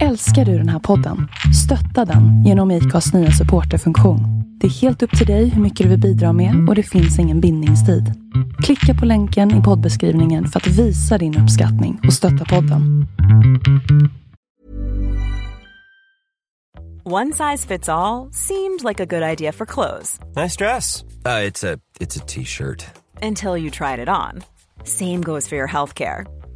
Älskar du den här podden? Stötta den genom IKAs nya supporterfunktion. Det är helt upp till dig hur mycket du vill bidra med och det finns ingen bindningstid. Klicka på länken i poddbeskrivningen för att visa din uppskattning och stötta podden. One size fits all seemed like a good idea for clothes Nice dress. Uh, it's a it's a t-shirt. until you tried it on. Same goes for your healthcare.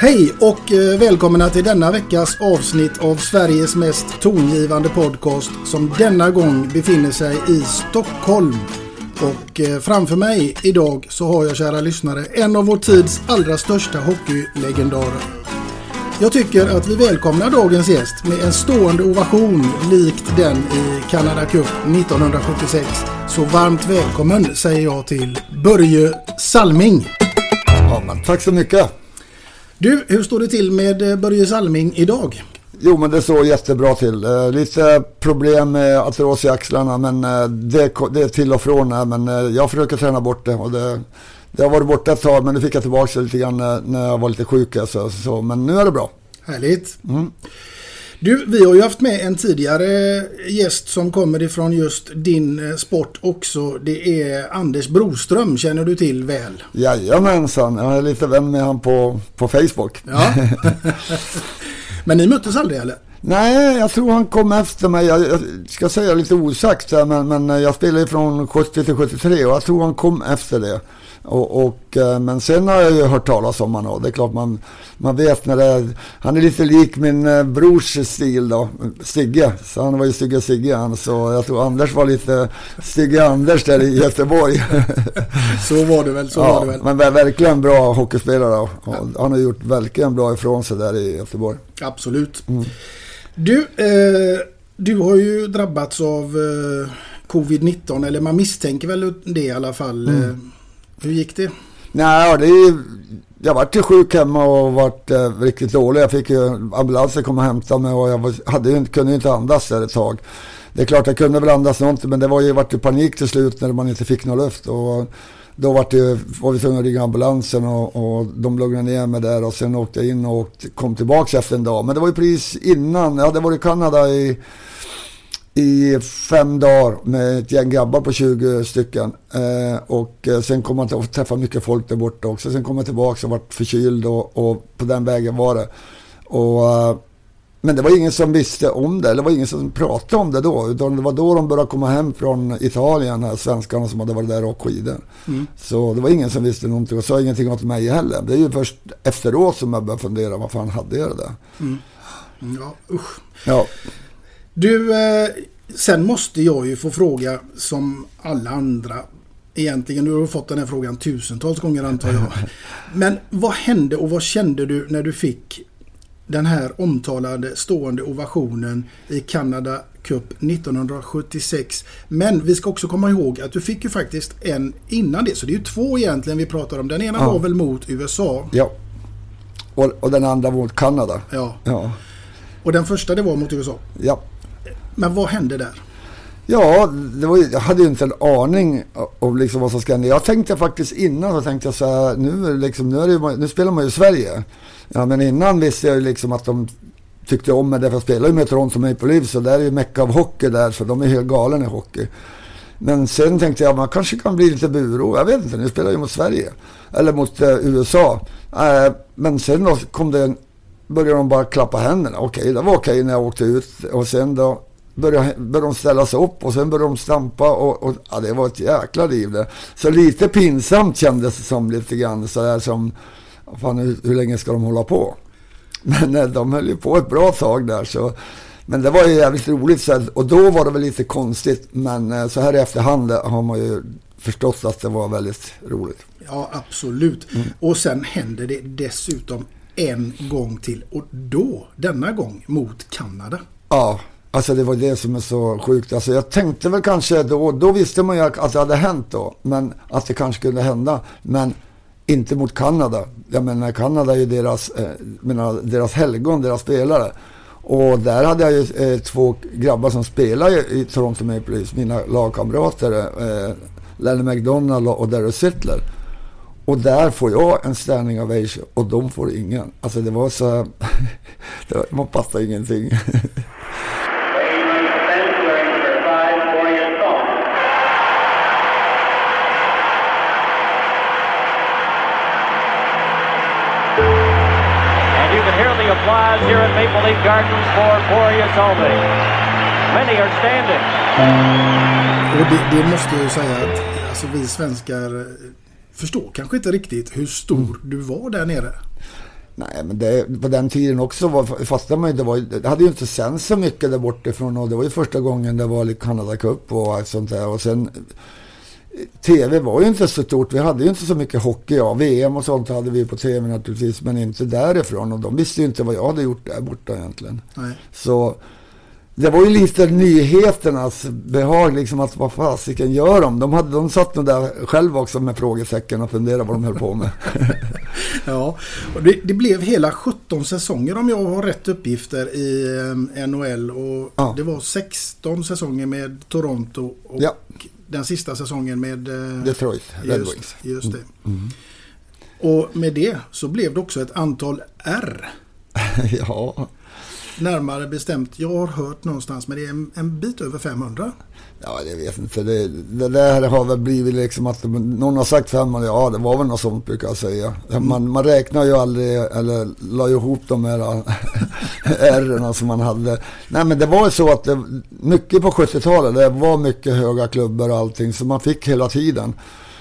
Hej och eh, välkomna till denna veckas avsnitt av Sveriges mest tongivande podcast som denna gång befinner sig i Stockholm. Och eh, framför mig idag så har jag kära lyssnare en av vår tids allra största hockeylegendarer. Jag tycker att vi välkomnar dagens gäst med en stående ovation likt den i Canada Cup 1976. Så varmt välkommen säger jag till Börje Salming. Ja, men tack så mycket. Du, hur står det till med eh, Börje Salming idag? Jo, men det står jättebra till. Eh, lite problem med artros i axlarna, men eh, det, det är till och från. Men jag försöker träna bort det. Och det, det har varit borta ett tag, men nu fick jag tillbaka det lite grann när, jag var lite sjuk. Alltså, så, men nu är det bra. Härligt. Du, vi har ju haft med en tidigare gäst som kommer ifrån just din eh, sport också. Det är Anders Broström, känner du till väl? Jajamensan, jag är lite vän med han på, på Facebook. Ja. Men ni möttes aldrig eller? Nej, jag tror han kom efter mig. Jag, jag ska säga lite osagt, här, men, men jag spelade från 70 till 73 och jag tror han kom efter det. Och, och, eh, men sen har jag ju hört talas om honom och det är klart man, man vet när det är, Han är lite lik min eh, brors stil då, Stigge. Så han var ju Stygge Sigge han. Så jag tror Anders var lite Stygge Anders där i Göteborg. Så var det väl, så var ja, det väl. men ver- verkligen bra hockeyspelare. Och han har gjort verkligen bra ifrån sig där i Göteborg. Absolut. Du, eh, du har ju drabbats av eh, covid-19, eller man misstänker väl det i alla fall. Eh, hur gick det? Nej, det är jag vart ju sjuk hemma och vart eh, riktigt dålig. Jag fick ju ambulansen komma och hämta mig och jag var, hade ju, kunde ju inte andas där ett tag. Det är klart jag kunde väl andas någonting men det var ju, vart ju panik till slut när man inte fick någon luft. Och då vart det, var vi tvungna att ringa ambulansen och, och de lugnade ner mig där och sen åkte jag in och åkte, kom tillbaka efter en dag. Men det var ju precis innan, jag hade varit i Kanada i i fem dagar med ett gäng grabbar på 20 stycken. Eh, och eh, sen kom man att träffa mycket folk där borta också. Sen kom jag tillbaka och vart förkyld och, och på den vägen var det. Och, eh, men det var ingen som visste om det, eller det var ingen som pratade om det då. Utan det var då de började komma hem från Italien, här, svenskarna som hade varit där och åkt skidor. Så det var ingen som visste någonting och sa ingenting åt mig heller. Det är ju först efteråt som jag började fundera, vad fan hade jag det där? Ja, usch. Ja, Du, eh, sen måste jag ju få fråga som alla andra. Egentligen, du har fått den här frågan tusentals gånger antar jag. Men vad hände och vad kände du när du fick den här omtalade stående ovationen i Canada Cup 1976. Men vi ska också komma ihåg att du fick ju faktiskt en innan det. Så det är ju två egentligen vi pratar om. Den ena Ja. var väl mot USA. ja. Och, och den andra mot Kanada. Ja. Ja, Och den första det var mot USA. ja. Men vad hände där? Ja, det var, jag hade ju inte en aning om liksom vad som skulle hända. Jag tänkte faktiskt innan så tänkte jag så här, nu, liksom, nu, är det, nu spelar man ju i Sverige. Ja, men innan visste jag ju liksom att de tyckte om mig därför jag spelade ju med Toronto Maple Leafs och där är ju mecka av hockey där så de är helt galen i hockey. Men sen tänkte jag man kanske kan bli lite buro. Jag vet inte, nu spelar ju mot Sverige. Eller mot eh, USA. Eh, men sen då kom det, började de bara klappa händerna. Okej, det var okej när jag åkte ut. Och sen då började, började de ställa sig upp och sen började de stampa. Och, och ja, det var ett jäkla liv det. Så lite pinsamt kändes det som lite grann sådär som, fan hur, hur länge ska de hålla på? Men eh, de höll ju på ett bra tag där så men det var ju jävligt roligt så och då var det väl lite konstigt men eh, så här i efterhand har man ju förstått att det var väldigt roligt. Ja absolut. Mm. Och sen hände det dessutom en gång till och då, denna gång, mot Kanada. Ja, alltså det var det som är så sjukt. Alltså jag tänkte väl kanske då, då visste man ju att det hade hänt då, men att det kanske kunde hända. Men inte mot Kanada. Jag menar Kanada är ju deras, eh, menar, deras helgon, deras spelare. Och där hade jag ju eh, två grabbar som spelar i Toronto Maple Leafs, mina lagkamrater. Eh, Lenny McDonald och Darryl Sittler. Och där får jag en standing ovation och de får ingen. Alltså det var så... man passade ingenting. applause here at Maple Leaf Gardens for Borja Solving. Many are standing. Och det, det, måste jag ju säga att alltså, vi svenskar förstår kanske inte riktigt hur stor du var där nere. Nej, men det, på den tiden också var, fastnade man det, var, det hade ju inte sänts så mycket där bortifrån och det var ju första gången det var Canada Cup och allt sånt där. Och sen tv var ju inte så stort. Vi hade ju inte så mycket hockey. Ja, VM och sånt hade vi på tv naturligtvis, men inte därifrån. Och de visste ju inte vad jag hade gjort där borta egentligen. Nej. Så det var ju lite nyheternas behag, liksom att vad fasiken gör de? De, hade, de satt nog där själva också med frågesäcken och funderade vad de höll på med. ja, och det, det, blev hela 17 säsonger om jag har rätt uppgifter i eh, NHL. Och ja. Det var 16 säsonger med Toronto och ja den sista säsongen med eh, Detroit Red just, Wings. Just det. Mm. mm. Och med det så blev det också ett antal R. ja. Närmare bestämt, jag har hört någonstans, men det är en, en bit över 500. Ja, jag vet inte. Det, det där har väl blivit liksom att någon har sagt 500, ja det var väl något sånt brukar jag säga. Man, man räknar ju aldrig, eller la ihop de här ärren som man hade. Nej men det var ju så att det, mycket på 70-talet, det var mycket höga klubbor och allting, så man fick hela tiden.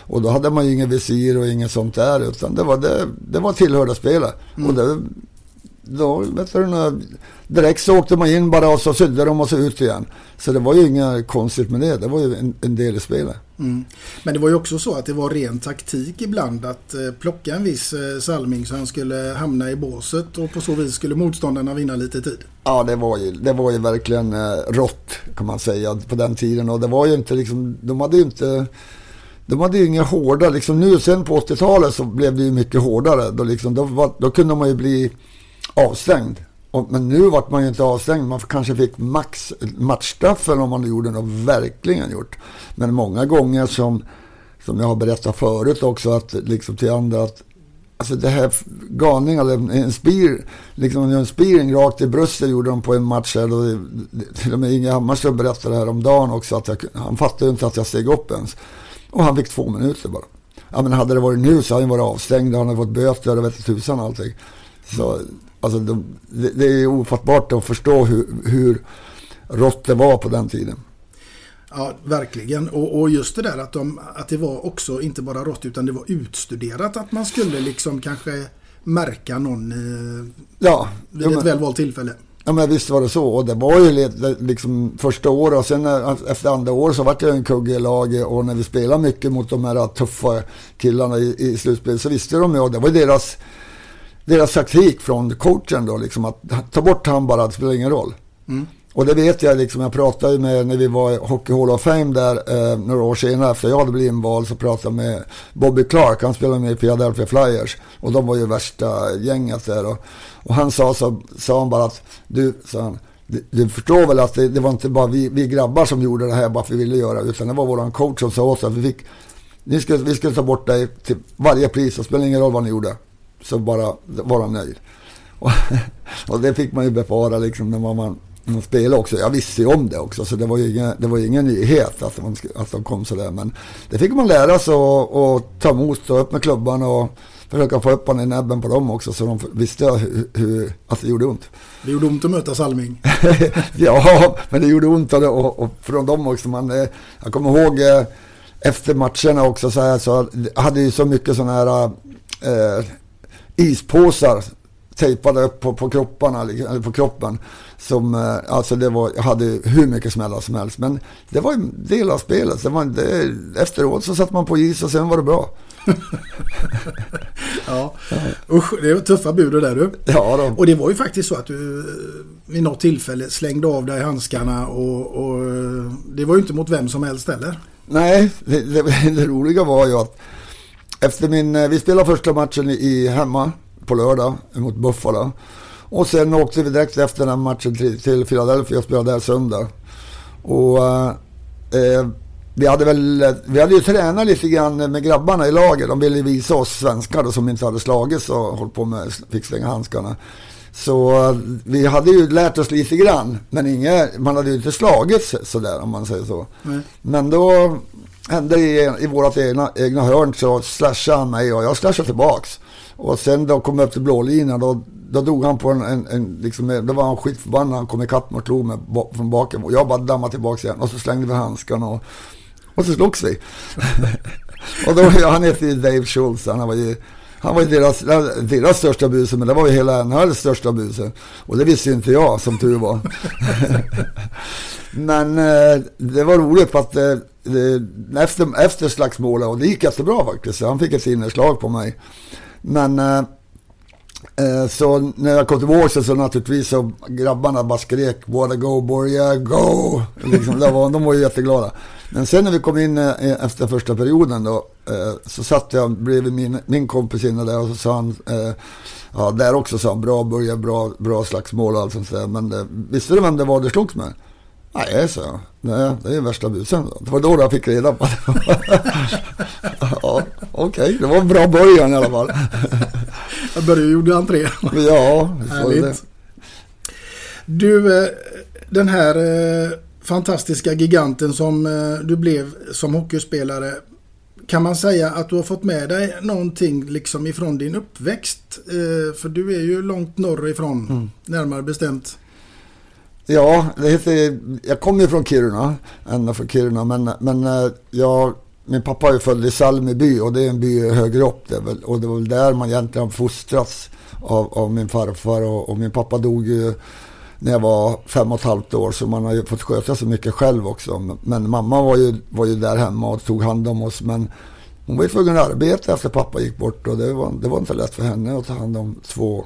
Och då hade man ju ingen visir och inget sånt där, utan det var, det, det var tillhörda spelet. Mm. Och det, då, vet du, direkt så åkte man in bara och så sydde de och så ut igen. Så det var ju inget konstigt med det. Det var ju en, en del i spelet. Mm. Men det var ju också så att det var ren taktik ibland att eh, plocka en viss eh, Salming så han skulle hamna i båset och på så vis skulle motståndarna vinna lite tid. Ja, det var ju, det var ju verkligen eh, rått kan man säga på den tiden. Och det var ju inte liksom, de hade ju inte de hade ju inga hårda, liksom nu sen på 80-talet så blev det ju mycket hårdare. Då, liksom, då, var, då kunde man ju bli avstängd. Och, men nu vart man ju inte avstängd. Man kanske fick max matchstraff om man gjorde något verkligen gjort. Men många gånger som, som jag har berättat förut också att liksom till andra att Alltså det här galning, eller en spir, liksom en spiring rakt i bröstet gjorde de på en match här. Och till och med Inge Hammarström berättade det här om dagen också att jag, han fattade ju inte att jag steg upp ens. Och han fick två minuter bara. Ja men hade det varit nu så hade han varit avstängd han hade fått böter och vet tusan allting. Så Alltså de, det, det är ofattbart att förstå hur, hur rått det var på den tiden. Ja, verkligen. Och, och, just det där att, de, att det var också inte bara rått utan det var utstuderat att man skulle liksom kanske märka någon i, ja, vid ett väl valt tillfälle. Ja men visst var det så. Och det var ju liksom första året och sen efter andra år så vart jag en kugge i laget och när vi spelade mycket mot de här tuffa killarna i, i slutspelet så visste de ju och det var deras deras taktik från coachen då, liksom att ta bort han bara, det spelar ingen roll. Mm. Och det vet jag, liksom, jag pratade med när vi var i Hockey Hall of Fame där eh, några år senare efter jag hade blivit invald så pratade jag med Bobby Clark, han spelade med i Philadelphia Flyers och de var ju värsta gänget där. Och, och han sa, så, sa han bara att du, sa han, du, du förstår väl att det, det var inte bara vi, vi, grabbar som gjorde det här bara för att vi ville göra det. Utan det var våran coach som sa åt oss att vi fick, ni ska, vi ska ta bort dig till varje pris. Det spelar ingen roll vad ni gjorde. Så bara vara nöjd. Och, och det fick man ju befara liksom när man, man spelade också. Jag visste ju om det också så det var ju ingen, det var ingen nyhet att de, att de kom sådär. Men det fick man lära sig att ta emot och upp med klubban och försöka få upp honom i näbben på dem också så de visste hur, hur, att det gjorde ont. Det gjorde ont att möta Salming. ja, men det gjorde ont och, och från dem också. Man, eh, jag kommer ihåg eh, efter matcherna också så här så hade ju så mycket sådana här eh, ispåsar tejpade upp på, på kropparna, eller på kroppen. Som, eh, alltså det var, jag hade hur mycket smällar som helst. Men det var en del av spelet. Det var, det, efteråt så satt man på is och sen var det bra. ja. Usch, det var tuffa bud det där du. Ja, då. Och det var ju faktiskt så att du eh, vid något tillfälle slängde av dig handskarna och, och eh, det var ju inte mot vem som helst heller. Nej, det, det, det roliga var ju att efter min, vi spelade första matchen i hemma på lördag mot Buffalo. Och sen åkte vi direkt efter den matchen till, till Philadelphia och spelade där söndag. Och eh, vi hade väl, vi hade ju tränat lite grann med grabbarna i laget. De ville visa oss svenskar då, som inte hade slagits och hållit på med, fick slänga handskarna. Så vi hade ju lärt oss lite grann. Men inga, man hade ju inte slagits sådär om man säger så. Mm. Men då hände i, i vårat egna, egna hörn så slashade han mig och jag slashade tillbaks. Och sen då kom jag upp till blålinan då, då drog han på en, en, en liksom, då var han skitförbannad. Han kom ikapp mig och slog mig från baken. Och jag bara dammade tillbaka igen. Och så slängde vi handskarna och, och så slogs vi. och då, han hette ju Dave Schultz. Han var ju, han var ju deras, deras största buse, men det var ju hela NHLs största buse. Och det visste ju inte jag, som tur var. men eh, det var roligt för att eh, Eh, efter, efter slagsmålet, och det gick jättebra faktiskt. Han fick ett sinneslag på mig. Men eh, eh så när jag kom tillbaka så naturligtvis så grabbarna bara skrek Wanna go Borja, go! Liksom, var, de var ju jätteglada. Men sen när vi kom in eh, efter första perioden då eh, så satt jag bredvid min, min kompis inne där och så sa han eh, Ja, där också sa han bra börja, bra, bra slagsmål och allt sånt där. Men eh, visste du vem det var du slogs med? Nej, så jag. Nej, det är värsta busen. Det var då jag fick reda på det. ja, okej, okay. det var en bra början i alla fall. jag började gjorde entré. ja, så det. Du, eh, den här eh, fantastiska giganten som eh, du blev som hockeyspelare. Kan man säga att du har fått med dig någonting liksom ifrån din uppväxt? För du är ju långt norrifrån, mm. närmare bestämt. Ja, det heter, jag kommer ju från Kiruna, ända från Kiruna, men, men eh, jag, min pappa är född i Salmiby och det är en by högre upp det väl, och det var väl där man egentligen fostrats av, av min farfar och, och, min pappa dog ju när jag var fem och ett halvt år så man har ju fått sköta så mycket själv också. Men mamma var ju, var ju där hemma och tog hand om oss men hon var ju tvungen att arbeta efter pappa gick bort och det var, det var inte lätt för henne att ta hand om två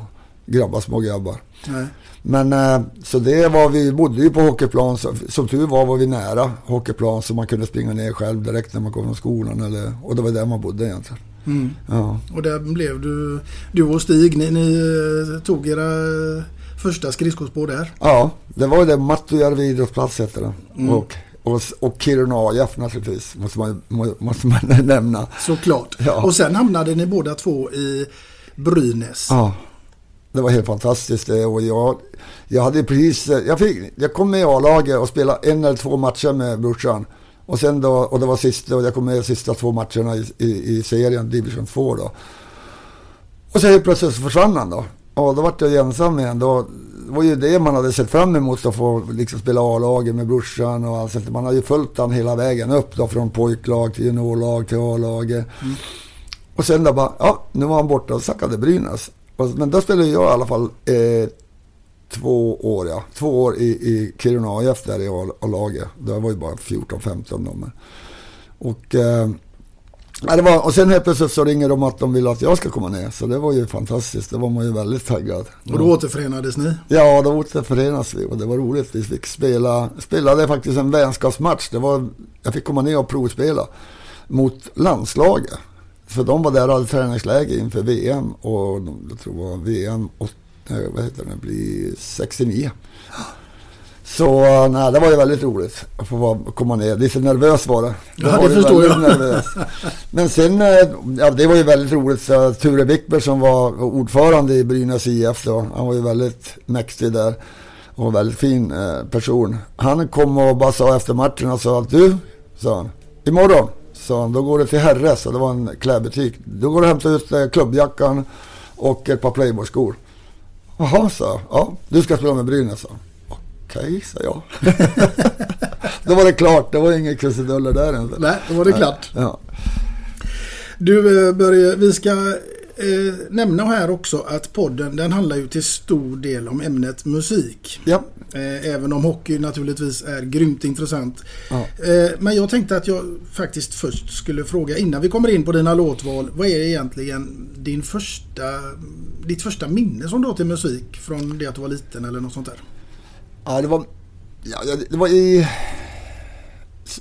grabbar, små grabbar. Nej. Men eh, så det var vi, bodde ju på hockeyplan, som tur var var vi nära hockeyplan så man kunde springa ner själv direkt när man kom från skolan. Eller, och det var där man bodde egentligen. Mm. Ja. Och där blev du, du och Stig, ni, ni eh, tog era första skridskospår där? Ja, det var ju det Mattujärvi idrottsplats hette det. Mm. Och, och, och Kiruna AIF naturligtvis, måste man, måste man nämna. Såklart. Ja. Och sen hamnade ni båda två i Brynäs. Ja det var helt fantastiskt det. Och jag, jag hade precis, jag, fick, jag kom med i A-laget och spelade en eller två matcher med brorsan. Och sen då, och det var sista, och jag kom med de sista två matcherna i, i, i serien, division 2 då. Och så helt plötsligt så försvann han då. Och då vart jag ensam igen. Då, det var ju det man hade sett fram emot att få liksom spela A-laget med brorsan och allt Man hade ju följt han hela vägen upp då från pojklag till juniorlag till A-laget. Mm. Och sen då bara, ja, nu var han borta och sackade Brynäs. Men då spelade jag i alla fall eh, två år, ja. Två år i, i Kiruna AIF där i A-laget. Det var ju bara 14-15 de. Och, eh, det var, och sen helt plötsligt så ringer de att de vill att jag ska komma ner. Så det var ju fantastiskt. Det var man ju väldigt taggad. Och då återförenades ni? Ja, då återförenades vi och det var roligt. Vi fick spela, spelade faktiskt en vänskapsmatch. Det var, jag fick komma ner och provspela mot landslaget. För de var där och hade träningsläger inför VM och jag tror det var VM och, vad heter det, blir 69. Så nej, det var ju väldigt roligt att få komma ner. Lite nervös var det. Ja, var det förstår jag. Nervös. Men sen, eh, ja det var ju väldigt roligt. Så Ture Wickberg som var ordförande i Brynäs IF då, han var ju väldigt mäktig där. Och en väldigt fin eh, person. Han kom och bara sa efter matchen och sa att du, sa han, imorgon, sa han, då går det till Herres, det var en klädbutik. Då går du och hämtar ut eh, klubbjackan och ett par Playboy-skor. Jaha, sa. Ja, du ska spela med Brynäs, sa. Okej, sa jag. då var det klart, det var inga krusiduller där ens. Nej, då var det klart. Ja. Du eh, Börje, vi ska eh, nämna här också att podden den handlar ju till stor del om ämnet musik. ja. Eh, även om hockey naturligtvis är grymt intressant. Ja. Eh, men jag tänkte att jag faktiskt först skulle fråga innan vi kommer in på dina låtval. Vad är egentligen din första, ditt första minne som du har till musik från det att du var liten eller något sånt där? Ja, det var... Ja, det var i...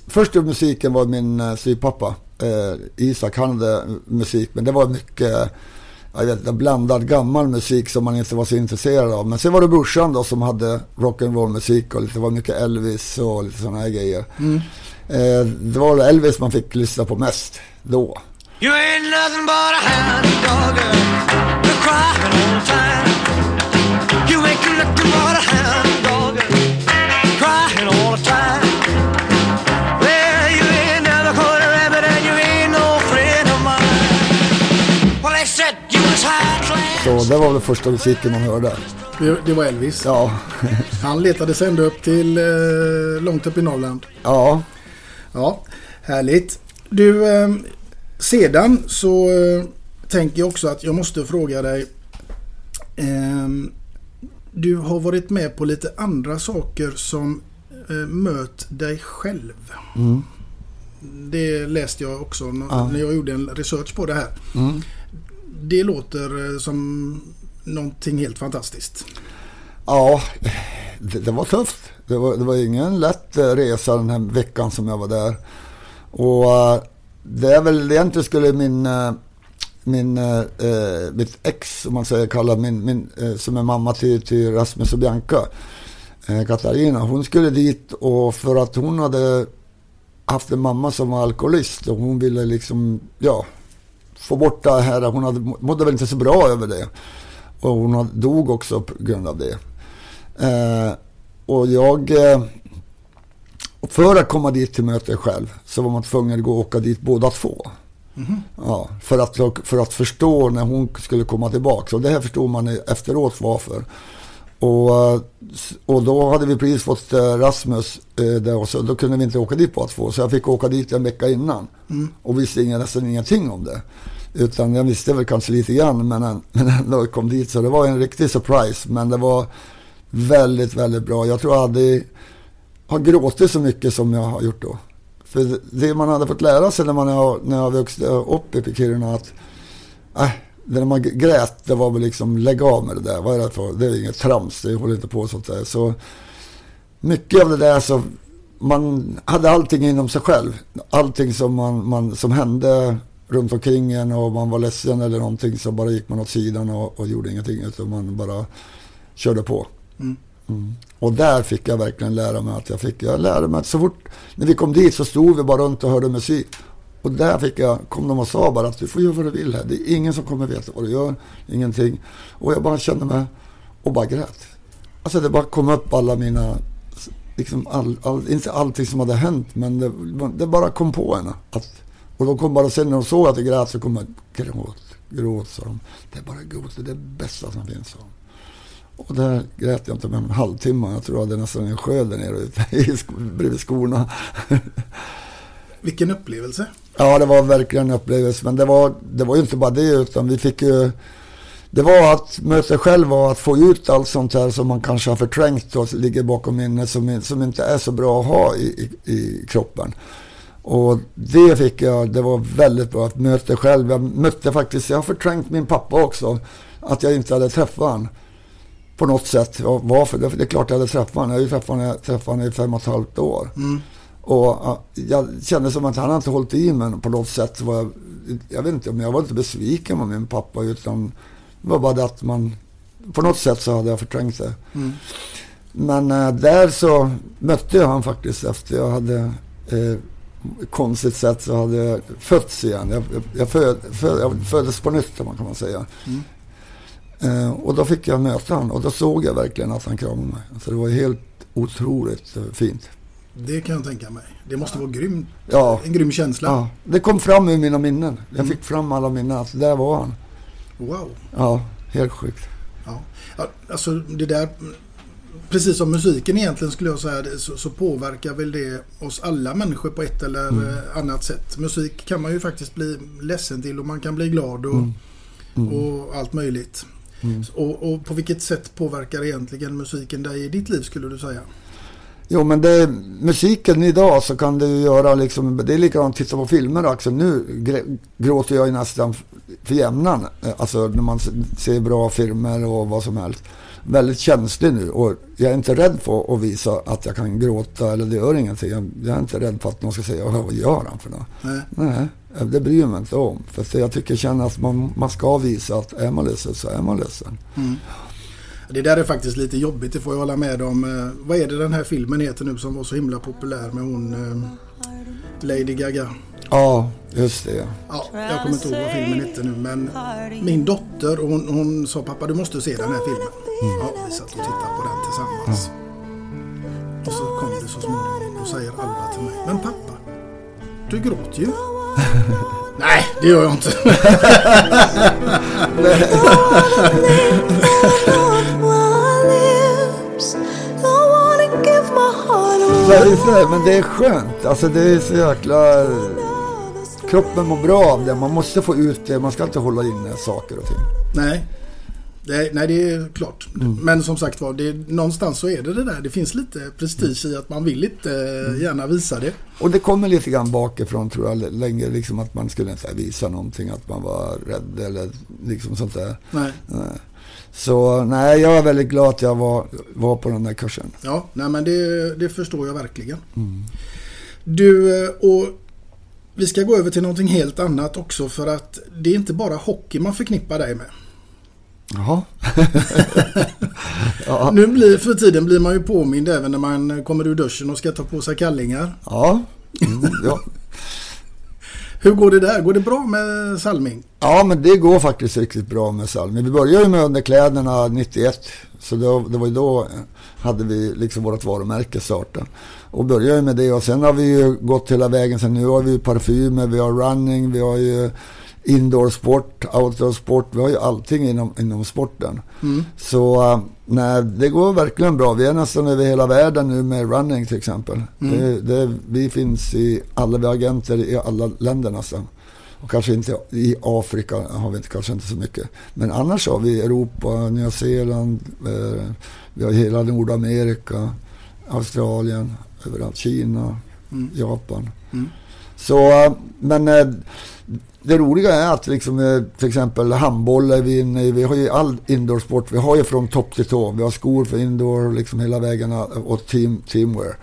Första musiken var min uh, styvpappa. Eh, Isak, han hade musik, men det var mycket jag vet, inte, blandad gammal musik som man inte var så intresserad av. Men sen var det brorsan då som hade rock'n'roll musik och det var mycket Elvis och lite sådana här grejer. Eh, det var Elvis man fick lyssna på mest då. You ain't nothing but a hound dog, girl. You're crying all the time. You ain't nothing but a hound Så det var väl första musiken man hörde. Det, det var Elvis. Ja, Han letade sig ända upp till eh, långt upp i Norrland. ja, Ja, härligt. Du, eh, sedan så eh, tänker jag också att jag måste fråga dig. Eh, du har varit med på lite andra saker som eh, Möt dig själv. Det läste jag också Ja. när jag gjorde en research på det här. Det låter eh, som någonting helt fantastiskt. Ja, det, det var tufft. Det var, det var ingen lätt eh, resa den här veckan som jag var där. Och eh, det är väl egentligen skulle min, min, eh, mitt ex, om man säger, kalla min, min eh, som är mamma till, till Rasmus och Bianca, eh, Katarina, hon skulle dit och för att hon hade haft en mamma som var alkoholist och hon ville liksom, ja, få bort det här. Hon hade, mådde väl inte så bra över det. Och hon dog också på grund av det. Eh, och jag... Eh, för att komma dit till mötet själv så var man tvungen att gå och åka dit båda två. Ja, för, att, för att förstå när hon skulle komma tillbaka. Och det här förstår man efteråt varför. Och, och då hade vi precis fått eh, Rasmus eh, där och så då kunde vi inte åka dit båda två. Så jag fick åka dit en vecka innan. Och visste ingen, nästan ingenting om det. Utan jag visste väl kanske lite grann men, men ändå kom dit. Så det var en riktig surprise. Men det var väldigt, väldigt bra. Jag tror jag aldrig har gråtit så mycket som jag har gjort då. För det man hade fått lära sig när man när jag växte upp i Kiruna att äh, det när man grät, det var väl liksom lägg av med det där. Vad är det för? Det är inget trams, det håller inte på sånt där. Så mycket av det där så man hade allting inom sig själv. Allting som, man, man, som hände runt omkring en och man var ledsen eller någonting så bara gick man åt sidan och, och gjorde ingenting utan man bara körde på. Mm. Och där fick jag verkligen lära mig att jag fick, jag lärde mig att så fort, när vi kom dit så stod vi bara runt och hörde musik. Och där fick jag, kom de och sa bara att du får göra vad du vill här. Det är ingen som kommer veta vad du gör, ingenting. Och jag bara kände mig, och bara grät. Alltså det bara kom upp alla mina, liksom all, all, inte allting som hade hänt, men det, det bara kom på en. Att, och de kom bara sen när de såg att jag grät så kom jag, gråt, gråt sa de. Det är bara gråt, det är det bästa som finns sa de. Och där grät jag inte mer än en halvtimme. Jag tror jag hade nästan en sjö där nere ute bredvid skorna. Vilken upplevelse. Ja, det var verkligen en upplevelse. Men det var, det var ju inte bara det, utan vi fick ju... Det var att möta själv och att få ut allt sånt här som man kanske har förträngt och ligger bakom minnet som, som inte är så bra att ha i, i, i kroppen. Och det fick jag, det var väldigt bra att möta själv. Jag mötte faktiskt, jag har förträngt min pappa också. Att jag inte hade träffat honom på något sätt. Varför? Det är klart jag hade träffat honom. Jag har ju träffat honom, träffat honom i fem och ett halvt år. Och ja, jag kände som att han inte hållit i mig på något sätt. Var jag, jag vet inte om jag var inte besviken på min pappa utan det var bara det att man på något sätt så hade jag förträngt det. Men eh, där så mötte jag han faktiskt efter jag hade eh, konstigt sätt så hade jag fötts igen. Jag, jag, jag, föd, föd, jag föddes på nytt kan man säga. Eh, och då fick jag möta honom och då såg jag verkligen att han kramade mig. Så det var helt otroligt eh, fint. Det kan jag tänka mig. Det måste vara grymt. Ja. En grym känsla. Ja, det kom fram ur mina minnen. Jag fick fram alla minnen att där var han. Wow. Ja, helt sjukt. Ja. Alltså det där, precis som musiken egentligen skulle jag säga, så, så påverkar väl det oss alla människor på ett eller eh, annat sätt. Musik kan man ju faktiskt bli ledsen till och man kan bli glad och, och allt möjligt. Och, och på vilket sätt påverkar egentligen musiken dig i ditt liv skulle du säga? Jo men det, musiken idag så kan ju göra liksom, det är likadant att titta på filmer också. Nu gråter jag ju nästan för jämnan. Alltså när man ser bra filmer och vad som helst. Väldigt känslig nu och jag är inte rädd för att visa att jag kan gråta eller det gör ingenting. Jag, jag är inte rädd för att någon ska säga "Åh, vad gör han för något? Nej. Nej, det bryr jag mig inte om. För jag tycker känner att man, man ska visa att är man ledsen så är man ledsen. Det där är faktiskt lite jobbigt, det får jag hålla med om. Eh, Vad är det den här filmen heter nu som var så himla populär med hon eh, Lady Gaga? Ja, just det. Ja, jag kommer inte ihåg vad filmen hette nu men min dotter hon, hon sa pappa du måste se den här filmen. Ja, vi satt och tittade på den tillsammans. Och så kom det så småningom. Då säger Alva till mig. Men pappa, du gråter ju. Nej, det gör jag inte. Nej, så men det är skönt. Alltså det är så jäkla... Kroppen mår bra av det. Man måste få ut det. Man ska inte hålla inne saker och ting. Nej. Det, nej, det är klart. Men som sagt var, det, någonstans så är det det där. Det finns lite prestige i att man vill inte eh, gärna visa det. Och det kommer lite grann bakifrån tror jag länge. Liksom att man skulle inte visa någonting. Att man var rädd eller liksom sånt där. Nej. Så nej, jag är väldigt glad att jag var, var på den där kursen. Ja, nej men det, det förstår jag verkligen. Du, eh, och vi ska gå över till någonting helt annat också för att det är inte bara hockey man förknippar dig med. Jaha. ja. Nu blir, för tiden blir man ju påmind även när man kommer ur duschen och ska ta på sig kallingar. Ja. Mm, ja. Hur går det där? Går det bra med Salming? Ja, men det går faktiskt riktigt bra med Salmi. Vi började ju med underkläderna 91. Så då, det var ju då hade vi liksom vårt varumärke startat. Och började ju med det och sen har vi ju gått hela vägen. Sen nu har vi ju parfymer, vi har running, vi har ju indoor-sport, outdoor-sport. Vi har ju allting inom, inom sporten. Så äh, nej, det går verkligen bra. Vi är nästan över hela världen nu med running till exempel. Det, det, vi finns i alla, vi har agenter i alla länder nästan. Och kanske inte i Afrika har vi inte, kanske inte så mycket. Men annars har vi Europa, Nya Zeeland, eh, vi har hela Nordamerika, Australien, överallt, Kina, Japan. Så, eh, men eh, det roliga är att liksom, eh, till exempel handboll är vi inne i. Vi har ju all indoorsport. Vi har ju från topp till tå. Vi har skor för indoor liksom hela vägen och team, teamwear.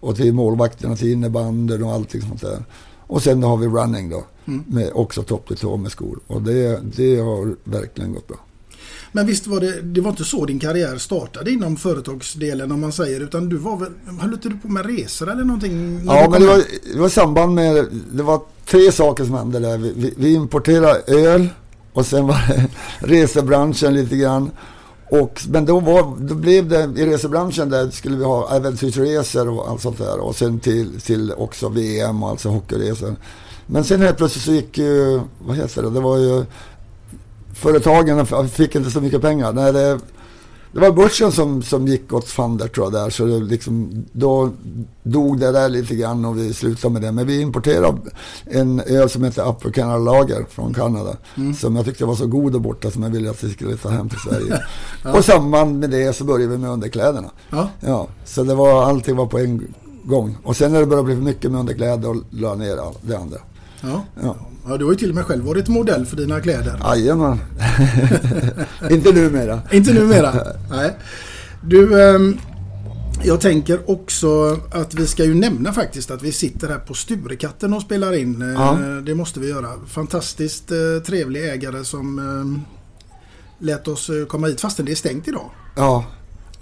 Och till målvakterna, till innebandyn och allting sånt där. Och sen har vi running då. Med också topp till tå med skor. Och det, det har verkligen gått bra. Men visst var det, det var inte så din karriär startade inom företagsdelen om man säger utan du var väl, höll inte du på med resor eller någonting? Ja, men det var, det var i samband med, det var tre saker som hände där. Vi, vi, vi importerade öl och sen var det resebranschen lite grann. Och, men då, var, då blev det, i resebranschen där skulle vi ha äventyrsresor och allt sånt där. Och sen till, till också VM och alltså hockeyresor. Men sen helt plötsligt så gick ju, vad heter det, det var ju, företagen fick inte så mycket pengar. Nej, det, det var börsen som, som gick åt fander tror jag där. Så det liksom, då dog det där lite grann och vi slutade med det. Men vi importerade en öl som heter Upper Canada Lager från Kanada. Som jag tyckte var så god och borta som jag ville att vi skulle ta hem till Sverige. Och i samband med det så började vi med underkläderna. Ja. Ja, så det var, allting var på en gång. Och sen när det började bli för mycket med underkläder och la ner det andra. Ja. Ja. ja, du har ju till och med själv varit modell för dina kläder. Jajamän. Inte numera. Inte numera. Nej. Du, ehm, jag tänker också att vi ska ju nämna faktiskt att vi sitter här på Sturekatten och spelar in. Eh, Ja. Det måste vi göra. Fantastiskt eh, trevlig ägare som eh, lät oss eh, komma hit fastän det är stängt idag. Ja.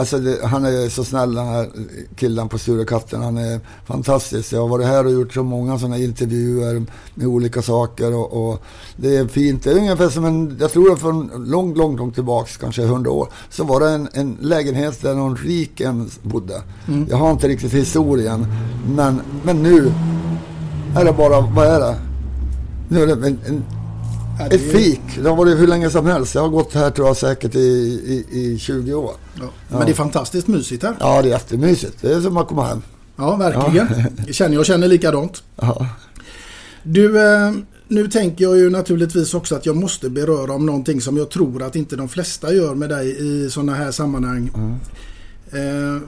Alltså det, han är så snäll den här killen på Sturekatten. Han är fantastisk. Jag har varit här och gjort så många sådana intervjuer med olika saker. Och, och det är fint. Det är ungefär som en, jag tror att från långt, långt, långt tillbaks, kanske hundra år, så var det en, en lägenhet där någon rik en bodde. Jag har inte riktigt historien. Men, men nu är det bara, vad är det? Nu är det en, en Ja, det ett fik. Det har varit hur länge som helst. Jag har gått här tror jag säkert i, i, i 20 år. Ja. Men det är fantastiskt mysigt här. Ja, det är jättemysigt. Det är som att komma hem. Ja, verkligen. Jag känner, jag känner likadant. Ja. Du, eh, nu tänker jag ju naturligtvis också att jag måste beröra om någonting som jag tror att inte de flesta gör med dig i sådana här sammanhang. Eh,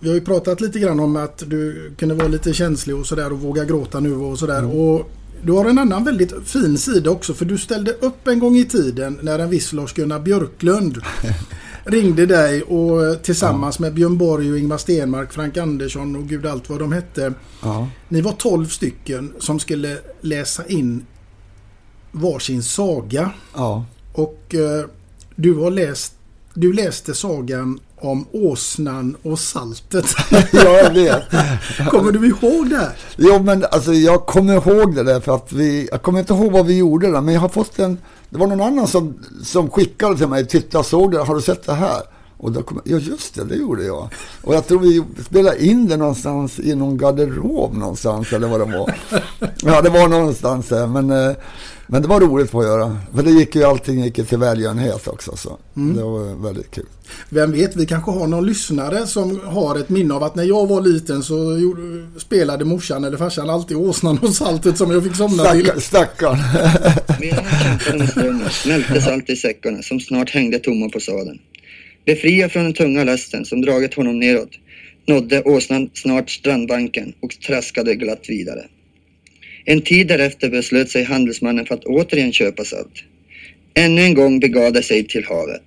vi har ju pratat lite grann om att du kunde vara lite känslig och sådär och våga gråta nu och sådär. Och du har en annan väldigt fin sida också för du ställde upp en gång i tiden när en viss Lars-Gunnar Björklund ringde dig och tillsammans med Björn Borg och Ingmar Stenmark, Frank Andersson och gud allt vad de hette. Ja. Ni var 12 stycken som skulle läsa in varsin saga. Ja. Och eh, du har läst du läste sagan om åsnan och saltet. ja, jag vet. Kommer du ihåg det? Jo, men alltså jag kommer ihåg det där för att vi, jag kommer inte ihåg vad vi gjorde där, men jag har fått en, det var någon annan som, som skickade till mig, titta såg du, har du sett det här? Och då kom jag, ja just det, det gjorde jag. Och jag tror vi spelade in det någonstans i någon garderob någonstans eller vad det var. Ja, det var någonstans där, men, eh, men det var roligt att göra. För det gick ju, allting gick ju till välgörenhet också, så det var väldigt kul. Vem vet, vi kanske har någon lyssnare som har ett minne av att när jag var liten så gjorde, spelade morsan eller farsan alltid åsnan och saltet som jag fick somna till. Stackarn. Medan han kämpade med strömmen smältes allt i säckarna som snart hängde tomma på sadeln. Befriad från den tunga lasten som dragit honom neråt nådde åsnan snart strandbanken och traskade glatt vidare. En tid därefter beslöt sig handelsmannen för att återigen köpa salt. Ännu en gång begav det sig till havet.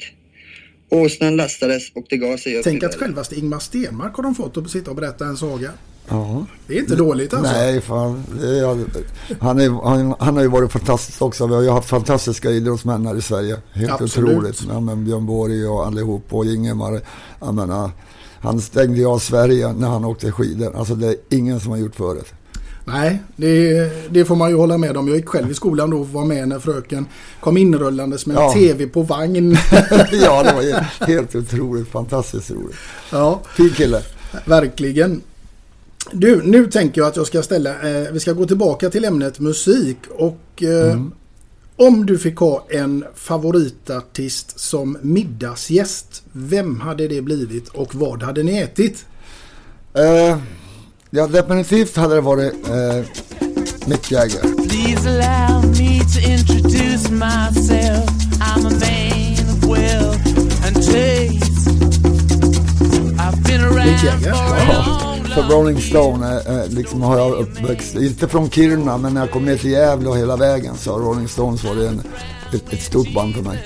Åsnan lastades och det gav sig upp Tänk att självaste Ingmar Stenmark har de fått att sitta och berätta en saga. Ja. Det är inte dåligt alltså. Nej, fan. Är, han, är, han, han har ju varit fantastisk också. Vi har ju haft fantastiska idrottsmän här i Sverige. Helt Absolut. otroligt. Ja, men Björn Borg och allihop och Ingemar. Jag menar, han stängde ju av Sverige när han åkte skidor. Alltså det är ingen som har gjort förut. Nej, det, det får man ju hålla med om. Jag gick själv i skolan då och var med när fröken kom inrullandes med en Ja. TV på vagn. ja, det var ju helt otroligt. Fantastiskt roligt. ja, Fin kille. verkligen. Du, nu tänker jag att jag ska ställa, eh, vi ska gå tillbaka till ämnet musik och eh, om du fick ha en favoritartist som middagsgäst, vem hade det blivit och vad hade ni ätit? Eh, ja, definitivt hade det varit eh, Mick Jagger. Please allow me to introduce myself. I'm a man of wealth and taste. I've been around Mick Jagger, for a Ja, för Rolling Stone eh, eh, liksom har jag uppväxt, inte från Kiruna men när jag kom ner till Gävle och hela vägen så Rolling Stones varit en, ett, ett stort band för mig.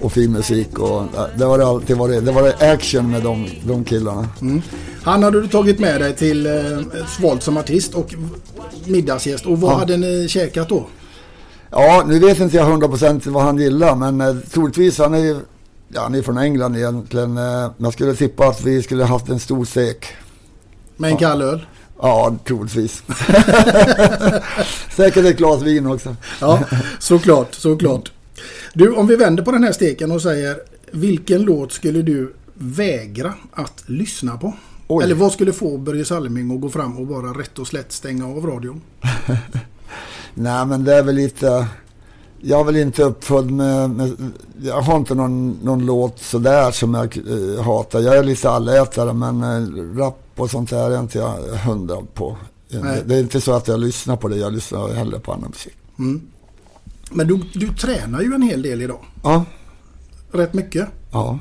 Och fin musik och eh, det var det alltid varit, det var det action med de, de killarna. Han hade du tagit med dig till eh, svalt som artist och middagsgäst och vad Ja. hade ni käkat då? Ja, nu vet inte jag 100% vad han gillar men eh, troligtvis han är ju, ja han är från England egentligen. Jag skulle tippa att vi skulle haft en stor stek. Med en kall öl? Ja, troligtvis. Säkert ett glas vin också. Ja, såklart, såklart. Du, om vi vänder på den här steken och säger vilken låt skulle du vägra att lyssna på? Oj. Eller vad skulle få Börje Salming att gå fram och bara rätt och slätt stänga av radion? Nej, men det är väl lite... Jag är väl inte uppfödd med... med jag har inte någon, någon låt sådär som jag eh, hatar. Jag är lite allätare, men eh, rap och sånt där är inte jag hundra på. Nej. Det, är inte så att jag lyssnar på det. Jag lyssnar hellre på annan musik. Men du, du tränar ju en hel del idag. Ja, Rätt mycket. ja.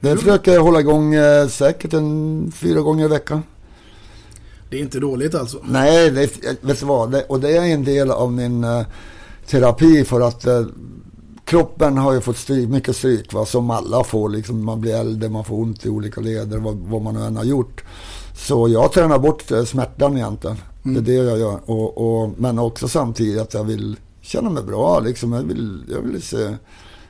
Det försöker jag hålla igång eh, säkert en fyra gånger i veckan. Det är inte dåligt alltså. Nej, det, vet du vad? Det, och det är en del av min eh, terapi för att eh, kroppen har ju fått stryk, mycket stryk, va? som alla får. Liksom, man blir äldre, man får ont i olika leder, vad, vad man än har gjort. Så jag tränar bort eh, smärtan egentligen. Det är det jag gör. Och, och, men också samtidigt att jag vill känna mig bra. Liksom. Jag, vill, jag vill se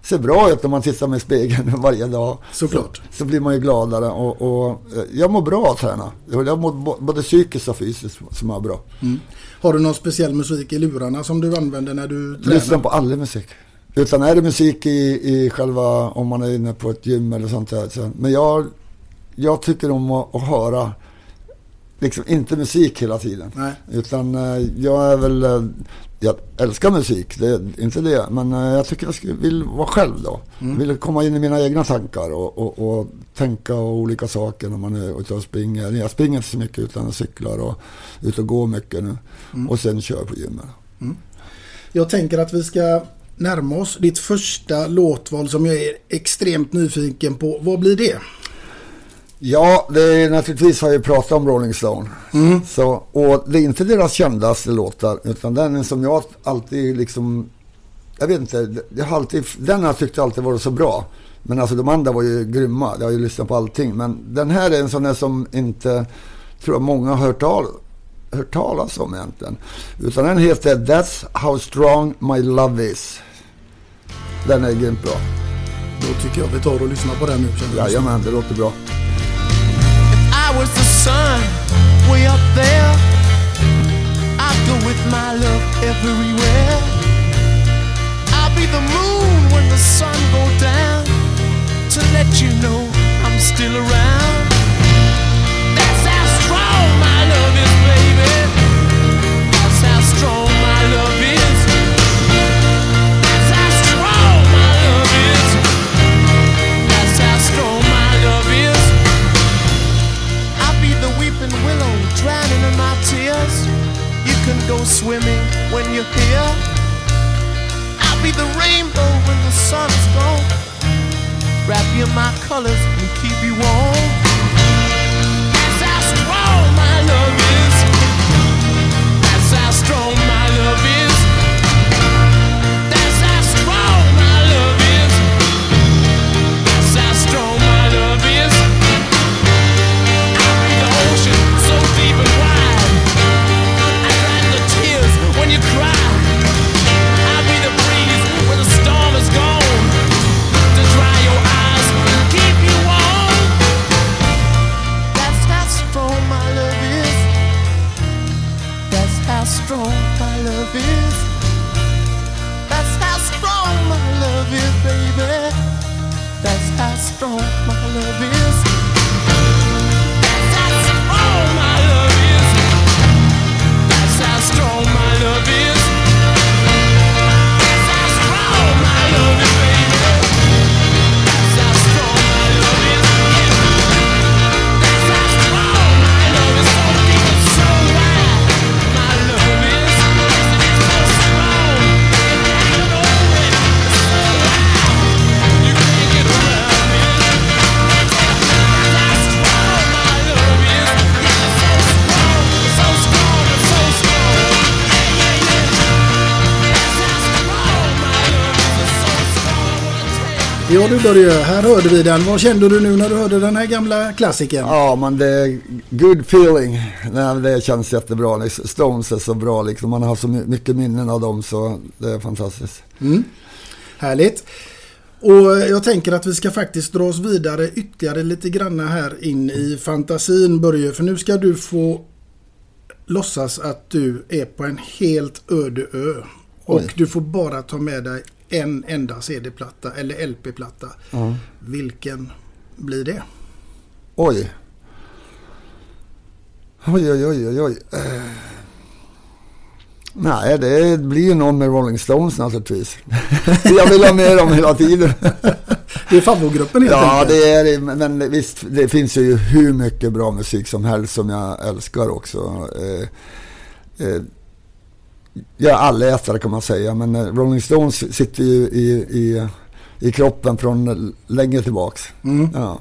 ser bra ut om man tittar med spegeln varje dag. Såklart. Så, så blir man ju gladare och, och eh, jag mår bra att träna. Jag mår både psykiskt och fysiskt som jag bra. Har du någon speciell musik i lurarna som du använder när du tränar? Lyssnar på all musik. Utan är det musik i, i själva, om man är inne på ett gym eller sånt där. Men jag, jag tycker om att, att höra, liksom inte musik hela tiden. Nej. Utan eh, jag är väl, eh, jag älskar musik, det är inte det. Men eh, jag tycker jag vill vara själv då. Vill komma in i mina egna tankar och, och, och tänka och olika saker när man är ute och springer. Jag springer inte så mycket utan jag cyklar och ut och går mycket nu. Och sen kör på gymmet. Jag tänker att vi ska närma oss ditt första låtval som jag är extremt nyfiken på. Vad blir det? Ja, det är naturligtvis har jag pratat om Rolling Stone. Så, och det är inte deras kändaste låtar, utan den som jag alltid liksom... Jag vet inte, jag har alltid, den har jag tyckt alltid varit så bra. Men alltså de andra var ju grymma, jag har ju lyssnat på allting. Men den här är en sån där som inte, tror jag många har hört, tal, hört talas om egentligen. Utan den heter That's How Strong My Love Is. Den är grymt bra. Då tycker jag vi tar och lyssnar på den nu. Jajamän, det låter bra. Sun way up there. I go with my love everywhere. I'll be the moon when the sun go down to let you know I'm still around. Can go swimming when you're here. I'll be the rainbow when the sun's gone. Wrap you in my colors and keep you warm. Strong my love is. Ja du Börje, här hörde vi den. Vad kände du nu när du hörde den här gamla klassikern? Ja, men det är good feeling. Nej, det känns jättebra. Stones är så bra liksom. Man har så my- mycket minnen av dem så det är fantastiskt. Härligt. Och jag tänker att vi ska faktiskt dra oss vidare ytterligare lite granna här in i fantasin Börje. För nu ska du få låtsas att du är på en helt öde ö. Och Oj. du får bara ta med dig en enda CD-platta eller LP-platta. Vilken blir det? Oj. Oj, oj, oj, oj. Eh. Nej, det blir ju någon med Rolling Stones naturligtvis. Jag vill ha med dem hela tiden. Det är favoritgruppen helt Ja, enkelt. det är det. Men men visst, det finns ju hur mycket bra musik som helst som jag älskar också. Eh, eh, jag är allätare kan man säga, men eh, Rolling Stones sitter ju i, i, i kroppen från länge tillbaks. Ja,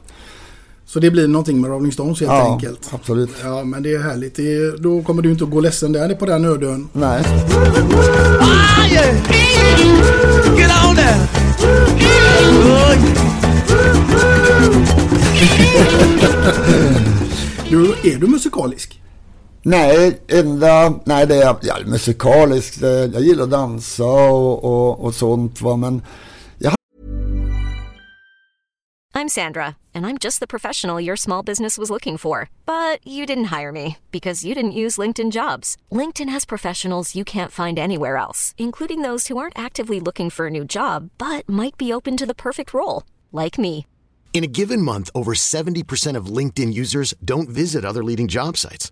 Så det blir någonting med Rolling Stones helt ja enkelt. absolut. Ja, men det är härligt. Det är, då kommer du inte att gå ledsen där på den ödön. Nej. Du, är du musikalisk? Nej, enda, nej det är ja, musikaliskt. Eh, jag gillar att dansa och, och, och sånt va, men I'm Sandra, and I'm just the professional your small business was looking for. But you didn't hire me because you didn't use LinkedIn jobs. LinkedIn has professionals you can't find anywhere else, including those who aren't actively looking for a new job but might be open to the perfect role, like me. In a given month, over 70% of LinkedIn users don't visit other leading job sites.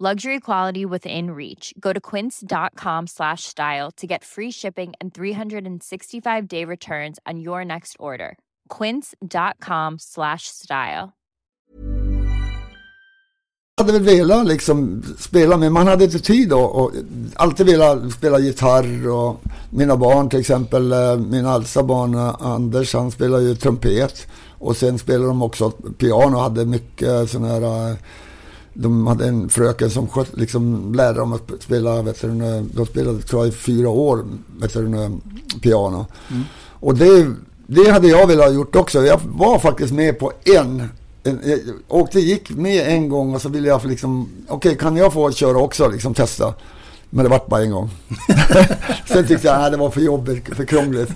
Luxury quality within reach. Go to quince.com slash style to get free shipping and 365 day returns on your next order. Quince.com slash style. Jag hade väl velat liksom spela men man hade inte tid och, och alltid velat spela gitarr och mina barn till exempel, eh, min äldsta barn eh, Anders han spelar ju trumpet och sen spelar de också piano och hade mycket sådana här eh, de hade en fröken som skött, liksom lärde dem att spela, vet du, de spelade tror jag i fyra år, vet du, piano. Mm. Och det, det hade jag velat ha gjort också. Jag var faktiskt med på en, en jag åkte, gick med en gång och så ville jag liksom, okej okay, kan jag få köra också, liksom testa. Men det vart bara en gång. Sen tyckte jag att det var för jobbigt, för krångligt.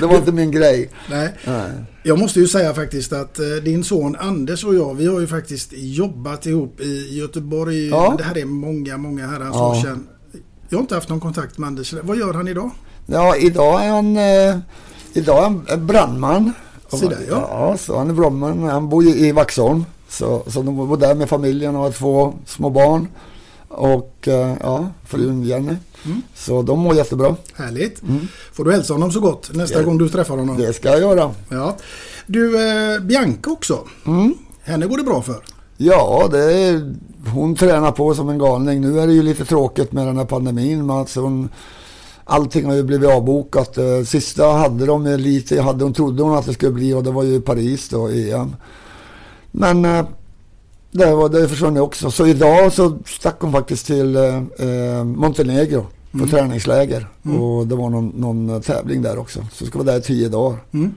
det var inte min grej. Nej. Nej. Jag måste ju säga faktiskt att eh, din son Anders och jag, vi har ju faktiskt jobbat ihop i Göteborg. Ja. Det här är många, många herrans Ja. år sedan. Jag har inte haft någon kontakt med Anders. Vad gör han idag? Ja, idag är han, eh, idag är han brandman. Se där, ja. ja. så han är brandman. Han bor ju i Vaxholm. Så, så de bor där med familjen och har två små barn. Och eh, ja, frun Jenny. Mm. Så de mår jättebra. Härligt. Får du hälsa honom så gott nästa Ja. gång du träffar honom? Det ska jag göra. Ja. Du, eh, Bianca också. Henne går det bra för. Ja, det är, hon tränar på som en galning. Nu är det ju lite tråkigt med den här pandemin. Men alltså hon, allting har ju blivit avbokat. Eh, Sista hade de lite, hade hon trodde hon att det skulle bli och det var ju Paris då, EM. Men eh, det, var, det försvann också. Så idag så stack hon faktiskt till eh, eh, Montenegro på Mm. träningsläger. Mm. Och det var någon, någon tävling där också. Så ska vara där i tio dagar. Mm.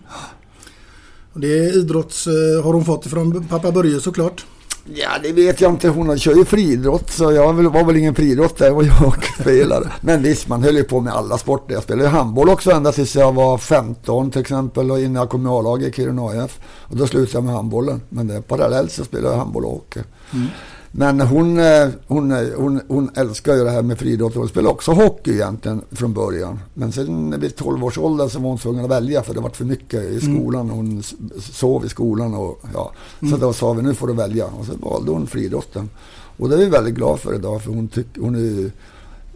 Och det är idrotts... eh, Har hon fått ifrån pappa Börje såklart. Ja, det vet jag inte. Hon kör ju friidrott så jag var väl ingen friidrottare och jag spelare. Men visst, man höll ju på med alla sporter. Jag spelade ju handboll också ända tills jag var 15 till exempel och innan jag kom i A-laget i Kiruna AIF. Och då slutade jag med handbollen. Men det, parallellt så spelade jag handboll och hockey. Mm. Men hon, eh, hon, eh, hon, hon älskar ju det här med friidrott och hon spelade också hockey egentligen från början. Men sen vid 12 års ålder så var hon tvungen att välja för det var för mycket i Mm. skolan. Hon sov i skolan och ja. Så Mm. då sa vi nu får du välja och så valde hon friidrotten. Och det är vi väldigt glad för idag för hon, tyck, hon är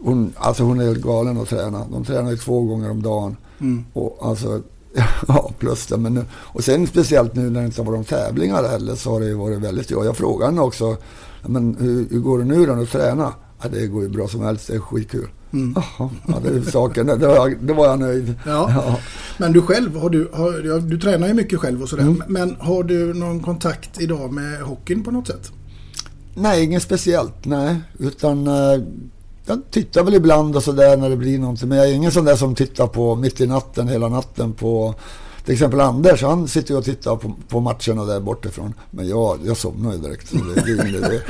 hon, alltså hon är helt galen att träna. De tränar ju två gånger om dagen. Mm. Och alltså, ja plus det. Men nu, och sen speciellt nu när det inte har varit tävlingar heller så har det ju varit väldigt bra. Jag frågade henne också, men hur, hur går det nu då att träna? Ja, det går ju bra som helst, det är skitkul. Mm. Jaha, ja, det är saken. Då var jag, då var jag nöjd. Ja. Men du själv, har du, har, ja, du tränar ju mycket själv och sådär. Mm. Men har du någon kontakt idag med hockeyn på något sätt? Nej, inget speciellt. Nej, utan eh, jag tittar väl ibland och sådär när det blir någonting. Men jag är ingen sån där som tittar på mitt i natten, hela natten på till exempel Anders, han sitter ju och tittar på, på matcherna där bortifrån. Men jag, jag somnar ju direkt. Så det, det är ingen idé.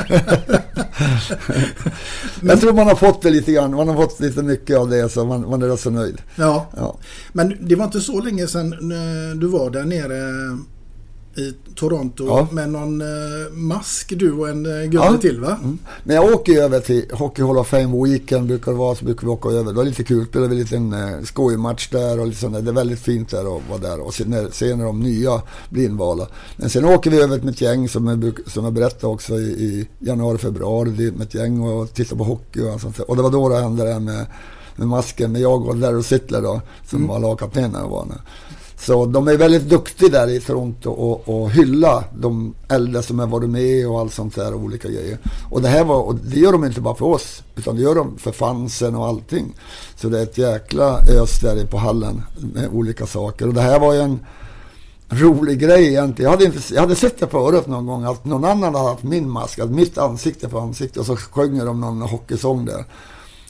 jag tror man har fått det lite grann. Man har fått lite mycket av det så man, man är rätt så nöjd. Ja. Ja. Men det var inte så länge sedan eh, du var där nere i Toronto Ja. med någon eh, mask du och en eh, gubbe Ja. till va? Mm. Men jag åker ju över till Hockey Hall of Fame Weekend brukar det vara, så brukar vi åka över. Det är lite kul, spelar vi en liten eh, skojmatch där och där. Det är väldigt fint där att vara där och se när, se när de nya blir invalda. Men sen åker vi över med ett gäng som jag, som jag berättade också i, i januari, februari med ett gäng och tittar på hockey och sånt. Och det var då det hände det här med, med masken med jag och Larry Sittler då, som var lagkapten när jag var där. Så de är väldigt duktiga där i Toronto och, och hylla de äldre som har varit med och allt sånt där och olika grejer. Och det här var, och det gör de inte bara för oss, utan det gör de för fansen och allting. Så det är ett jäkla ös där på hallen med olika saker. Och det här var ju en rolig grej egentligen. Jag hade, inte, jag hade sett det förut någon gång att någon annan hade haft min mask, att mitt ansikte på ansikte och så sjunger de någon hockeysång där.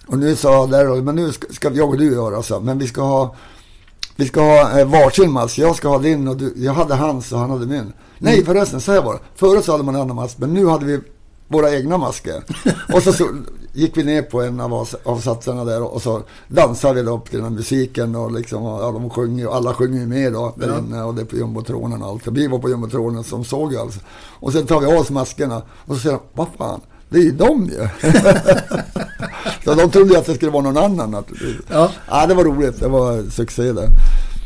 Och nu sa där men nu ska, ska jag och du göra så, men vi ska ha vi ska ha eh, varsin mask. Jag ska ha din och du, jag hade hans och han hade min. Nej förresten, så här var det. Förut så hade man en annan mask, men nu hade vi våra egna masker. och så, så gick vi ner på en av avs- avsatserna där och så dansade vi upp till den musiken och liksom, ja, de sjunger och alla sjunger ju med då där Ja. inne och det är på jumbotronen och allt. Vi var på jumbotronen som såg ju alltså. Och sen tar vi av oss maskerna och så säger de, vad fan, det är ju de ju. så de trodde att det skulle vara någon annan. Att, Ja. ja, det var roligt. Det var succé där.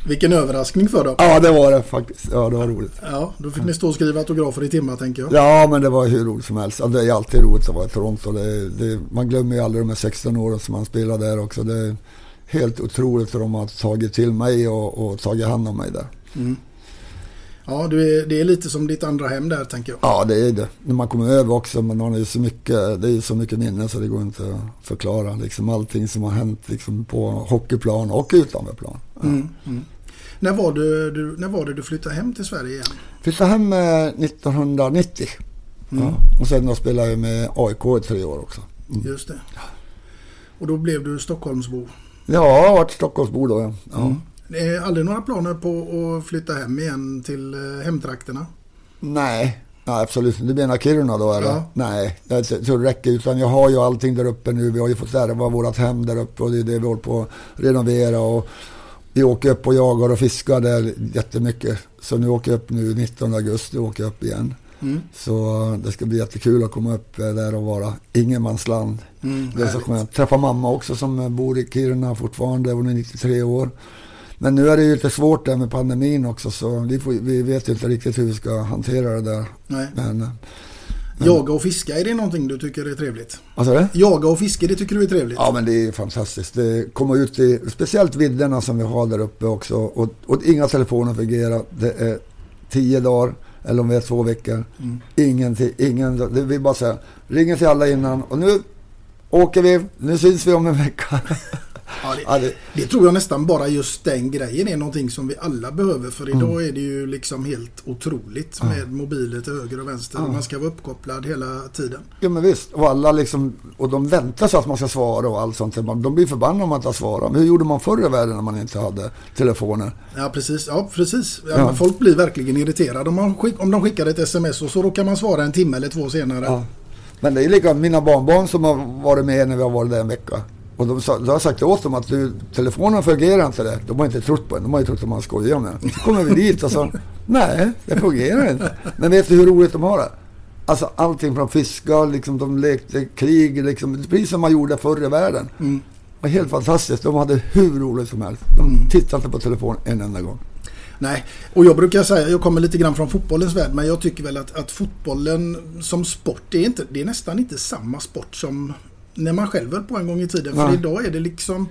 Vilken överraskning för dem. Ja, det var det faktiskt. Ja, det var roligt. Ja, då fick ni stå och skriva autografer i timmar tänker jag. Ja, men det var hur roligt som helst. Det är alltid roligt att vara i Toronto. Det, det, man glömmer ju aldrig de här 16 åren som man spelade där också. Det är helt otroligt hur de har tagit till mig och, och tagit hand om mig där. Mm. Ja, är, det är lite som ditt andra hem där tänker jag. Ja, det är det. När man kommer över också, men man ju så mycket, det är så mycket minnen så det går inte att förklara. Liksom allting som har hänt liksom på hockeyplan och utanför plan. Ja. Mm. Mm. När, var du, du, när var det du flyttade hem till Sverige igen? Flyttade hem eh, 1990. Mm. Ja. Och sen spelade jag med AIK i tre år också. Mm. Just det. Och då blev du Stockholmsbo. Ja, jag har varit Stockholmsbo då. Ja. Det är aldrig några planer på att flytta hem igen till eh, hemtrakterna? Nej, nej, absolut. Du menar Kiruna då eller? Ja. Nej, jag tror det räcker. Utan jag har ju allting där uppe nu. Vi har ju fått ärva vårt hem där uppe och det är det vi håller på att renovera. Och vi åker upp och jagar och fiskar där jättemycket. Så nu åker jag upp nu 19 augusti åker jag upp igen. Mm. Så eh, det ska bli jättekul att komma upp eh, där och vara ingenmansland. Mm, det är så skönt. Träffa mamma också som bor i Kiruna fortfarande. Hon är 93 år. Men nu är det ju lite svårt där med pandemin också så vi, får, vi vet ju inte riktigt hur vi ska hantera det där. Nej. Men, Jaga och fiska, är det någonting du tycker är trevligt? vad sa du? Jaga och fiske, det tycker du är trevligt? Ja men det är fantastiskt. Det kommer ut i, speciellt vidderna som vi har där uppe också. Och, och inga telefoner fungerar. Det är tio dagar eller om vi är två veckor. Mm. Ingenting, ingen, det vill bara säga, ringer till alla innan och nu åker vi, nu syns vi om en vecka. Ja, det, Ja, det, det tror jag nästan bara just den grejen är någonting som vi alla behöver. För idag Mm. är det ju liksom helt otroligt med mobiler till höger och vänster. Ja. Och man ska vara uppkopplad hela tiden. ja men visst, och alla liksom, och de väntar sig att man ska svara och allt sånt. De blir förbannade om man inte har svarat. Men hur gjorde man förr i världen när man inte hade telefoner? Ja precis. Ja, precis. Ja, Folk blir verkligen irriterade om, man skick, om de skickar ett sms och så råkar man svara en timme eller två senare. Men det är likadant, mina barnbarn som har varit med när vi har varit där en vecka. Och de, sa, de har sagt åt dem att du, telefonen fungerar inte där. De har inte trott på den. De har ju trott att man skojar med den. Så kommer vi dit och så, nej, det fungerar inte. Men vet du hur roligt de har det? Alltså allting från fiska, liksom, de lekte krig, liksom, precis som man gjorde förr i världen. Mm. Det var helt fantastiskt. De hade hur roligt som helst. De tittade inte på telefonen en enda gång. Nej, och jag brukar säga, jag kommer lite grann från fotbollens värld, men jag tycker väl att, att fotbollen som sport, det är, inte, det är nästan inte samma sport som, när man själv höll på en gång i tiden. För Nej. idag är det liksom...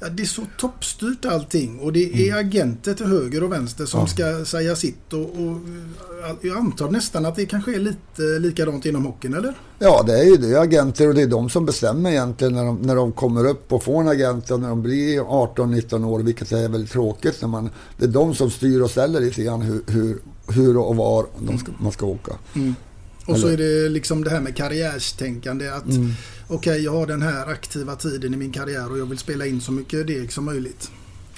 Ja, det är så toppstyrt allting och det är agenter till höger och vänster som Mm. Ja. ska säga sitt. Och, och jag antar nästan att det kanske är lite likadant inom hockeyn, eller? Ja, det är ju det. Agenter och det är de som bestämmer egentligen när de, när de kommer upp och får en agent och när de blir 18-19 år, vilket är väldigt tråkigt. När man, det är de som styr och ställer lite grann hur, hur, hur och var ska, man ska åka. Mm. Och så är det liksom det här med karriärstänkande. Att Mm. okej, jag har den här aktiva tiden i min karriär och jag vill spela in så mycket deg som möjligt.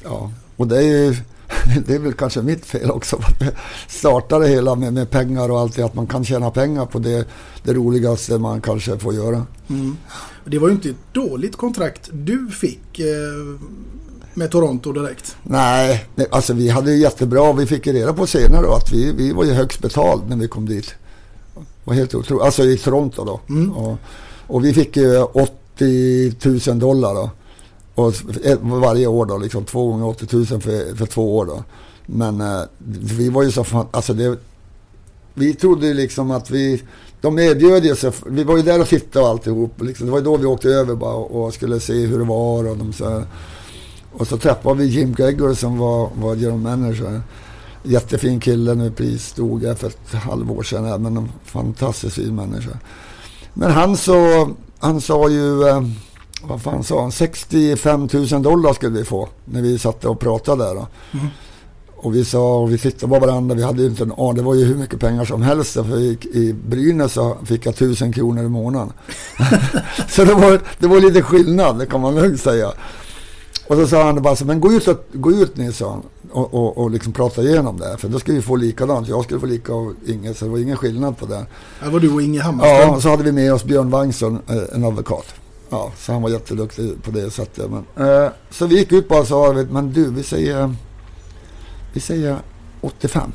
Ja, och det är ju det är väl kanske mitt fel också. Att jag startade hela med, med pengar och allt det, att man kan tjäna pengar på det, det roligaste man kanske får göra. Mm. Det var ju inte ett dåligt kontrakt du fick eh, med Toronto direkt. Nej, alltså vi hade ju jättebra. Vi fick reda på senare att vi, vi var ju högst betald när vi kom dit. Var helt otroligt. Alltså i Toronto då. Och, och vi fick ju 80 000 dollar då. Och varje år då, liksom två gånger 80 000 för, för två år då. Men eh, vi var ju så fan, alltså det, vi trodde ju liksom att vi, de erbjöd ju sig, vi var ju där och tittade och alltihop. Liksom. Det var ju då vi åkte över bara och, skulle se hur det var och de så, och så träffade vi Jim Gregory som var, var general manager. Jättefin kille nu, pris stod jag för ett halvår sedan, men en fantastiskt fin människa. Men han så, han sa ju, eh, vad fan sa han, 65 000 dollar skulle vi få när vi satt och pratade där. Då. Mm. Och vi sa, och vi tittade på varandra, vi hade ju inte en aning, det var ju hur mycket pengar som helst. För i, i Brynäs så fick jag 1000 kronor i månaden. så det var, det var lite skillnad, det kan man lugnt säga. Och så sa han bara så, men gå ut, gå ut ni, sa han, och, och, och liksom prata igenom det. För då ska vi få likadant. Jag skulle få lika och Inge, så det var ingen skillnad på det. Det var du och Inge Hammarström. Ja, och så hade vi med oss Björn Wangsson, eh, en advokat. Ja, så han var jätteduktig på det sättet. Men, eh, så vi gick ut bara och sa, men du, vi säger, vi säger 85.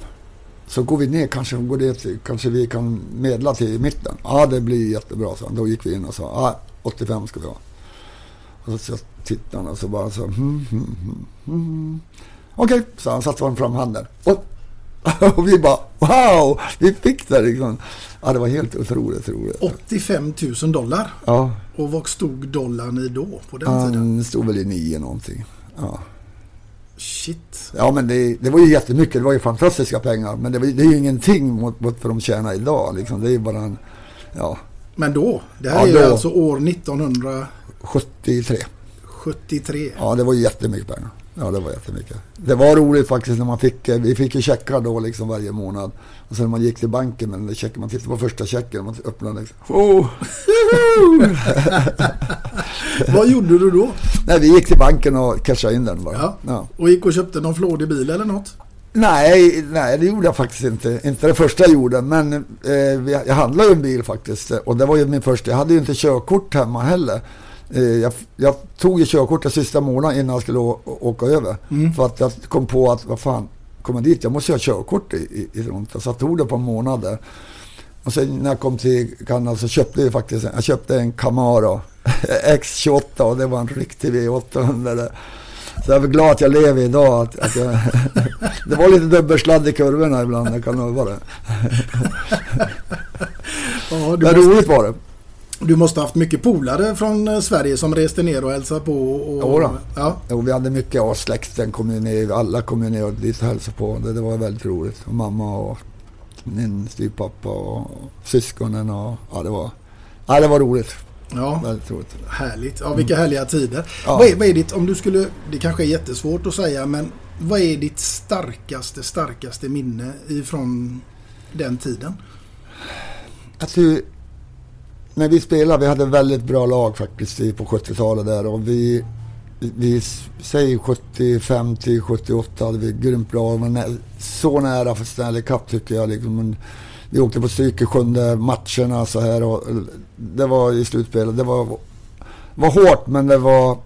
Så går vi ner kanske, går det till, kanske vi kan medla till mitten. Ja, det blir jättebra, så Då gick vi in och sa, ja, 85 ska vi ha. Och så tittade han och så bara så, hmm, hmm, hmm, Okej, så han satte fram handen. Och, och vi bara, wow, vi fick det liksom. Ja, det var helt otroligt roligt. 85 000 dollar. Ja, Och vad stod dollarn i då på den tiden? han stod väl i nio någonting. Ja. Shit. Ja men det, det var ju jättemycket, det var ju fantastiska pengar. Men det, var, det är ju ingenting mot, mot vad de tjänar idag. Liksom. Det är ju bara en, ja, Men då, det här Ja, är då. alltså år 1973. 73. Ja, det var ju jättemycket pengar. Ja, det var jättemycket. Det var roligt faktiskt när man fick, eh, vi fick ju checkar då liksom varje månad. Och sen när man gick till banken med den där checken, man tittade på första checken, man öppnade liksom. Oh! Vad gjorde du då? Nej, vi gick till banken och cashade in den bara. Ja. Ja. Och gick och köpte någon flådig bil eller något? Nej, nej, det gjorde jag faktiskt inte. Inte det första jag gjorde, men eh, jag handlade ju en bil faktiskt. Och det var ju min första. Jag hade ju inte körkort hemma heller. Eh, jag, jag tog ju körkortet sista månaden innan jag skulle åka över. Mm. För att jag kom på att, vad fan, kommer dit, jag måste ju ha körkort i, i, i Toronto. Så jag tog det på en månad där. Och sen när jag kom till Kanada så köpte jag faktiskt, jag köpte en Camaro X28 och det var en riktig V800. där. Så jag är glad att jag lever idag. Att, att jag, det var lite dubbelsladd i kurvorna ibland, jag kan lova det. Ja, du, Men roligt var det. Du måste ha haft mycket polare från eh, Sverige som reste ner och hälsade på. Och, Jodå. Ja. Jo, vi hade mycket av släkten, kom ner, alla kom ju ner och dit och hälsade på. Det, det var väldigt roligt. Och mamma och min styvpappa och syskonen och ja, det var, ja, det var roligt. Ja. Väldigt roligt. Härligt. Ja, vilka härliga tider. Ja. Vad, är, vad är ditt, om du skulle, det kanske är jättesvårt att säga, men vad är ditt starkaste, starkaste minne ifrån den tiden? Alltså, när vi spelade, vi hade väldigt bra lag faktiskt på 70-talet där och vi, vi säger 75 till 78 hade vi grymt bra. Men så nära för Stanley Cup tycker jag. Liksom. Vi åkte på stryk i sjunde matcherna så här och det var i slutspelet. Det var, var hårt men det var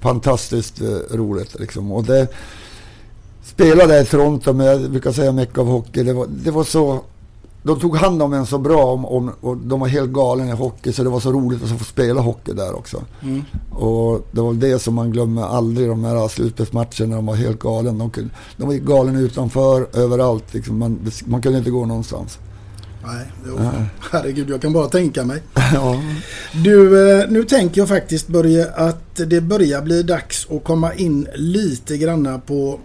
fantastiskt eh, roligt liksom. Och det, spelade i Toronto men jag brukar säga mycket av hockey. Det var, det var så de tog hand om en så bra om, om, och de var helt galna i hockey så det var så roligt att få spela hockey där också. Mm. Och det var det som man glömmer aldrig, de här slutspelsmatcherna, de var helt galen. De, kunde, de var galen utanför, överallt. Liksom. Man, man kunde inte gå någonstans. Nej, jo. herregud jag kan bara tänka mig. Ja. Du, eh, nu tänker jag faktiskt börja att det börjar bli dags att komma in lite granna på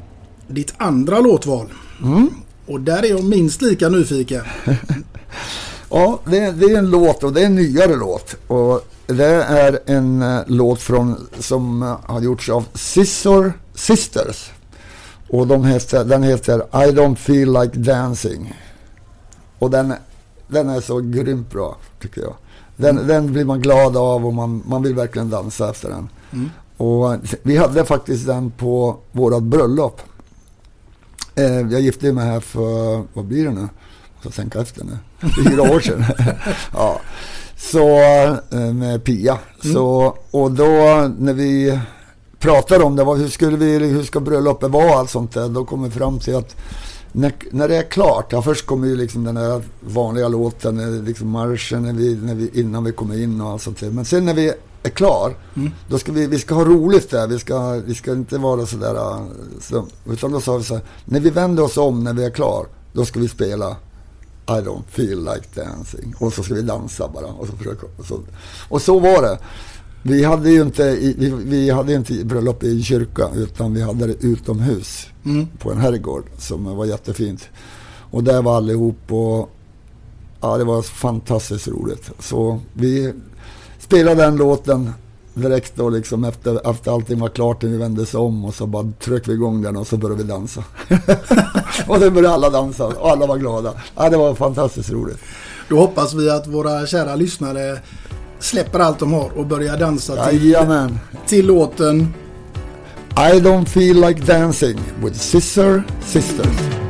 ditt andra låtval. Mm. Och där är jag minst lika nyfiken. Ja, det, är- det är en låt och det är en nyare låt. Och det är en eh, låt från, som eh, har gjorts av Scissor Sisters. Och de heter, den heter I don't feel like dancing. Och den, den är så grymt bra, tycker jag. Den, den blir man glad av och man, man vill verkligen dansa efter den. Mm. Och vi hade faktiskt den på vårat bröllop. Eh, jag gifte mig här för, vad blir det nu? Jag ska tänka efter nu. Fyra år sedan. ja. Så eh, med Pia. Så, och då när vi pratade om det, var, hur, skulle vi, hur ska bröllopet vara och allt sånt där. Då kom vi fram till att när, när det är klart, ja först kommer ju liksom den där vanliga låten, eh, liksom marschen när vi, när vi, innan vi kommer in och allt sånt där. Men sen när vi är klar, då ska vi, vi ska ha roligt där. Vi ska, vi ska inte vara sådär, så, äh, utan då sa vi så här, när vi vänder oss om när vi är klar, då ska vi spela I don't feel like dancing. Och så ska vi dansa bara. Och så, försöka, och så, och så var det. Vi hade ju inte, vi, vi hade inte bröllop i kyrka utan vi hade det utomhus Mm. på en herrgård som var jättefint. Och där var allihop och ja, det var fantastiskt roligt. Så vi spelade den låten direkt då liksom efter, efter allting var klart när vi vände oss om och så bara tryckte vi igång den och så började vi dansa. och då började alla dansa och alla var glada. Ja, det var fantastiskt roligt. Då hoppas vi att våra kära lyssnare släpper allt de har och börjar dansa till, Jajamän. till låten I don't feel like dancing with Scissor Sisters.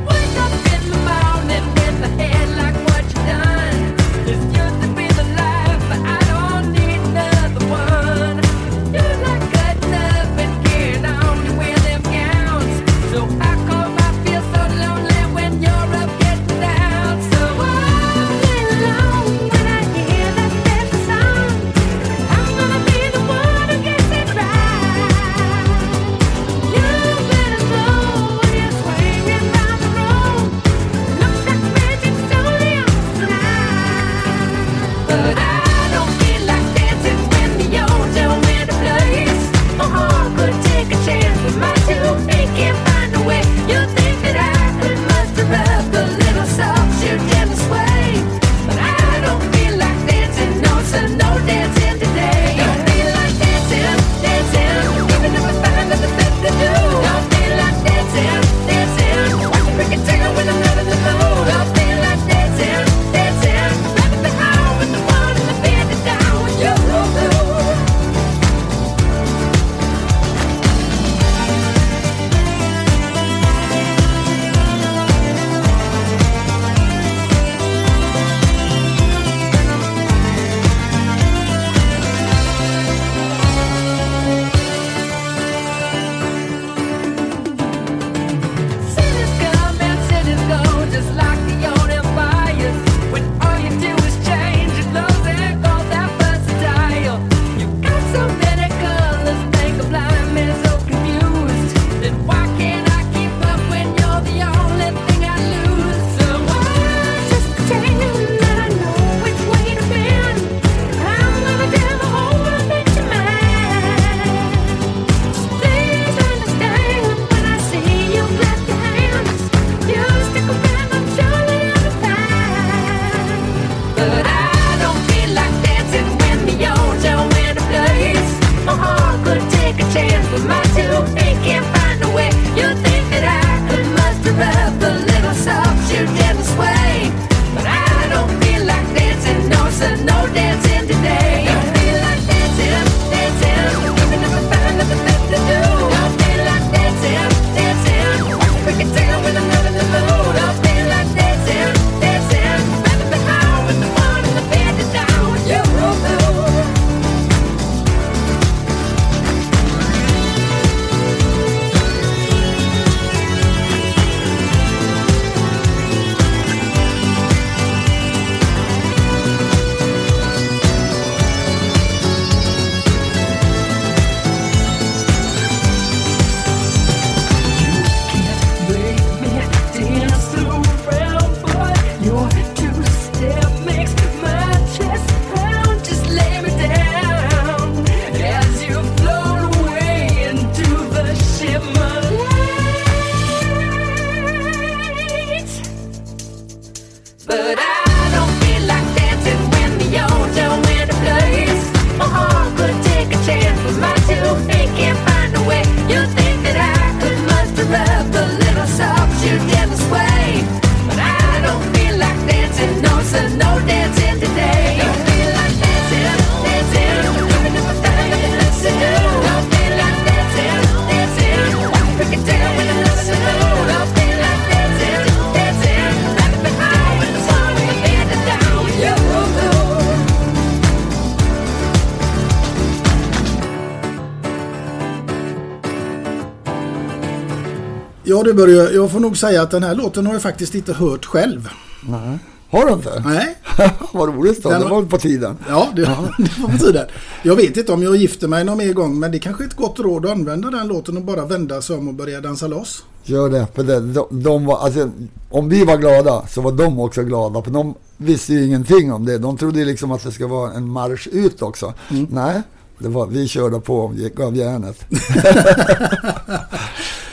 Du Börje, jag får nog säga att den här låten har jag faktiskt inte hört själv. Nej. Har du inte? Nej. Vad roligt då, Den det var på tiden. Ja, det, det var på tiden. Jag vet inte om jag gifter mig någon mer gång men det kanske är ett gott råd att använda den låten och bara vända sig om och börja dansa loss. Gör det, för det, de, de var, alltså, om vi var glada så var de också glada. För de visste ju ingenting om det. De trodde liksom att det ska vara en marsch ut också. Nej, det var, vi körde på och gav järnet.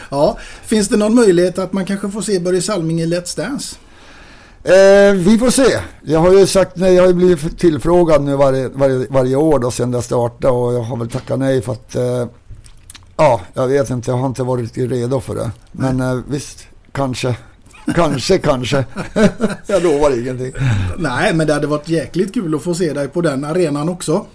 Ja, finns det någon möjlighet att man kanske får se Börje Salming i Let's Dance? Eh, vi får se. Jag har ju sagt nej, jag har blivit tillfrågad nu varje, varje, varje år då sedan det startade och jag har väl tackat nej för att eh, ja, jag vet inte, jag har inte varit redo för det. Men eh, visst, kanske, kanske, kanske. jag lovar ingenting. Nej, men det hade varit jäkligt kul att få se dig på den arenan också.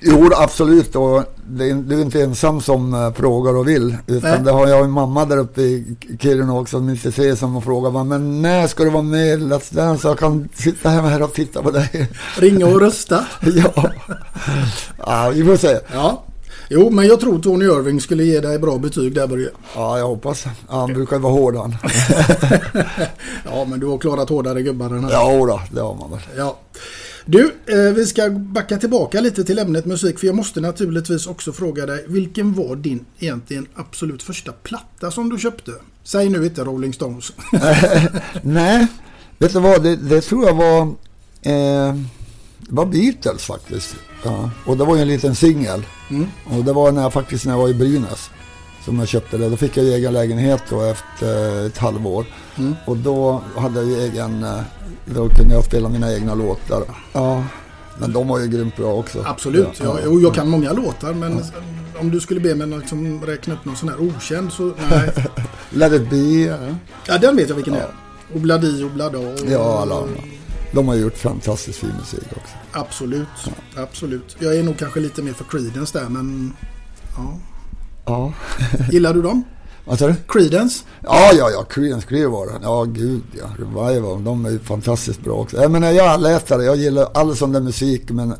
Jo, absolut. Och det är, du är inte ensam som eh, frågar och vill. Utan Nej. det har jag en mamma där uppe i Kiruna också, inte ser som frågar men när ska du vara med i Let's Dance så jag kan sitta hemma här och titta på dig. Ringa och rösta. ja. ja, vi får se. Ja. Jo, men jag tror Tony Irving skulle ge dig bra betyg där Börje. Ja, jag hoppas. Han brukar ju vara hård han. Ja, men du har klarat hårdare gubbar än han. Ja, då, det har man väl. Ja. Du, eh, vi ska backa tillbaka lite till ämnet musik för jag måste naturligtvis också fråga dig vilken var din egentligen absolut första platta som du köpte? Säg nu inte Rolling Stones. Nej, vet du vad? Det, det tror jag var, eh, var Beatles faktiskt. Ja. Och det var ju en liten singel. Mm. Och det var när jag, faktiskt när jag var i Brynäs. Som jag köpte det. Då fick jag egen lägenhet då efter ett halvår. Mm. Och då hade jag ju egen, eh, då kunde jag spela mina egna låtar. Ja, men de var ju grymt bra också. Absolut. Ja, Ja, jo, jag kan många låtar men om du skulle be mig liksom räkna upp någon sån här okänd så nej. Let it be. Ja, Ja, den vet jag vilken det är. Obladi, oblada. och- ja alla. De har gjort fantastiskt fin musik också. Absolut. Absolut. Jag är nog kanske lite mer för Creedence där men... Ja. Ja. Gillar du dem? Vad sa du? Creedence? Ja, ja, ja, Creedence Clearwater. Ja, gud ja. Revival, de är ju fantastiskt bra också. Jag menar, jag är allätare. Jag gillar all sån där musik, men...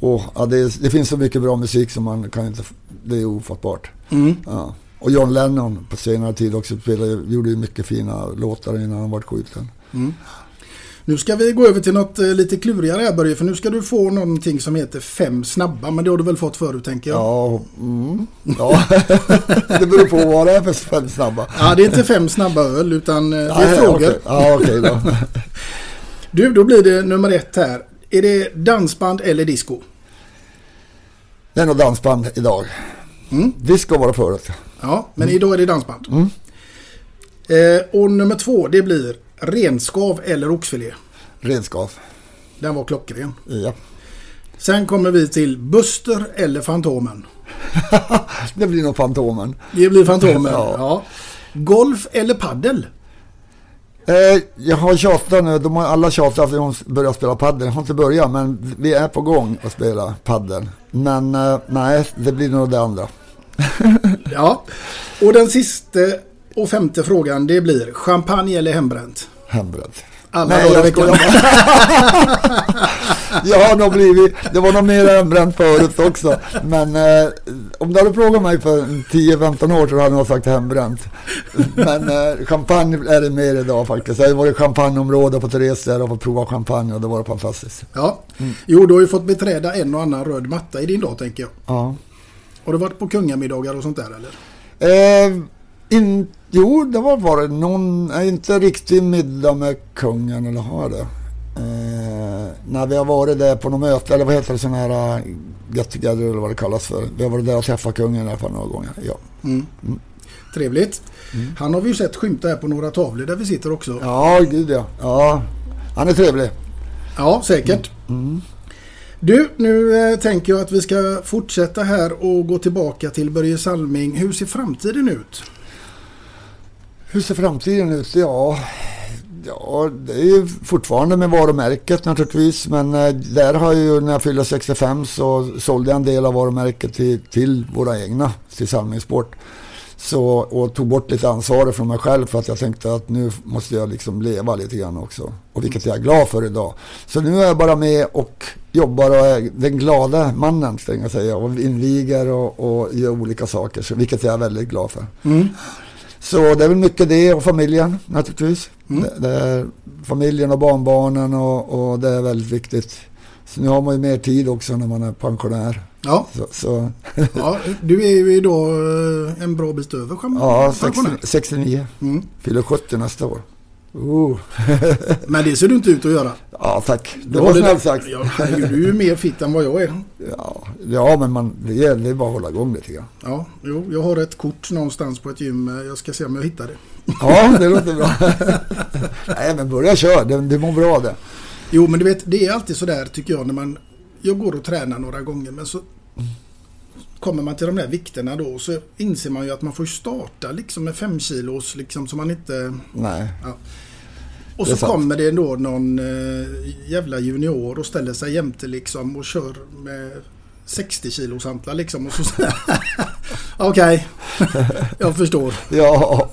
Åh, ja, det, är, det finns så mycket bra musik som man kan inte... Det är ofattbart. Mm. Ja. Och John Lennon på senare tid också spelade, gjorde ju mycket fina låtar innan han var skjuten. Mm. Nu ska vi gå över till något eh, lite klurigare här Börje, för nu ska du få någonting som heter fem snabba, men det har du väl fått förut tänker jag? Ja, mm, ja. det beror på vad det är för fem snabba. Ja, det är inte fem snabba öl utan eh, det är frågor. okej. Ja, okej då. Du, då blir det nummer ett här. Är det dansband eller disco? Det är nog dansband idag. Mm. Disco var det förut. Ja, men idag är det dansband. Mm. Eh, och nummer två, det blir renskav eller oxfilé. Redskap. Den var klockren. Ja. Sen kommer vi till Buster eller Fantomen. Det blir nog Fantomen. Det blir Fantomen, ja. Ja. Golf eller paddel? Eh, jag har tjatat nu, de har alla tjatat att de börjar spela padel. Jag har inte börjat, men vi är på gång att spela padel. Men eh, nej, det blir nog det andra. Ja. Och den sista och femte frågan, det blir champagne eller hembränt? Hembränt. Alla Nej, dagar i jag veckan. Jag har nog blivit, det var nog mer hembränt förut också. Men eh, om du hade frågat mig för 10-15 år så hade jag sagt hembränt. Men eh, champagne är det mer idag faktiskt. Jag har varit i champagneområde på Therese där och fått prova champagne och det var fantastiskt. Ja. Jo, du har ju fått beträda en och annan röd matta i din dag tänker jag. Ja. Har du varit på kungamiddagar och sånt där eller? Eh, in, jo, det var, var det någon, inte riktig middag med kungen, eller har det? Eh, när vi har varit där på något möte, eller vad heter det, sån här uh, get together eller vad det kallas för. Vi har varit där och träffat kungen i alla fall några gånger. Ja, Mm. Trevligt. Han har vi ju sett skymta här på några tavlor där vi sitter också. ja gud ja. ja. Han är trevlig. Ja, säkert. Du, nu eh, tänker jag att vi ska fortsätta här och gå tillbaka till Börje Salming. Hur ser framtiden ut? Hur ser framtiden ut? Ja, ja det är ju fortfarande med varumärket naturligtvis. Men eh, där har jag ju, när jag fyllde 65 så sålde jag en del av varumärket till, till våra egna, till Salming Sport. Så, och tog bort lite ansvar från mig själv för att jag tänkte att nu måste jag liksom leva lite grann också. Och vilket jag är glad för idag. Så nu är jag bara med och jobbar och är den glada mannen, ska jag säga. Och inviger och, och gör olika saker, så, vilket jag är väldigt glad för. Mm. Så det är väl mycket det och familjen naturligtvis. Mm. Det, det är familjen och barnbarnen och, och det är väldigt viktigt. Så nu har man ju mer tid också när man är pensionär. Ja. Så, så Ja, du är ju idag eh, en bra bit över ja, pensionär. 60, 69. Mm. Fyller 70 nästa år. Oh. Men det ser du inte ut att göra. ja, tack. Det var snällt sagt. Ja, du är ju mer fit än vad jag är. Ja, ja men man, det gäller bara att hålla igång lite grann. Ja, jo, jag har ett kort någonstans på ett gym. Jag ska se om jag hittar det. Ja, det låter bra. Nej, men börja köra. Det, det mår bra det. Jo, men du vet, det är alltid så där tycker jag när man... Jag går och tränar några gånger men så kommer man till de där vikterna då så inser man ju att man får starta liksom med fem kilos liksom så man inte... Nej. Ja. Och Det så sant. kommer det då någon eh, jävla junior och ställer sig jämte liksom och kör med 60 kilos hantlar liksom och så Okej, jag förstår. Ja,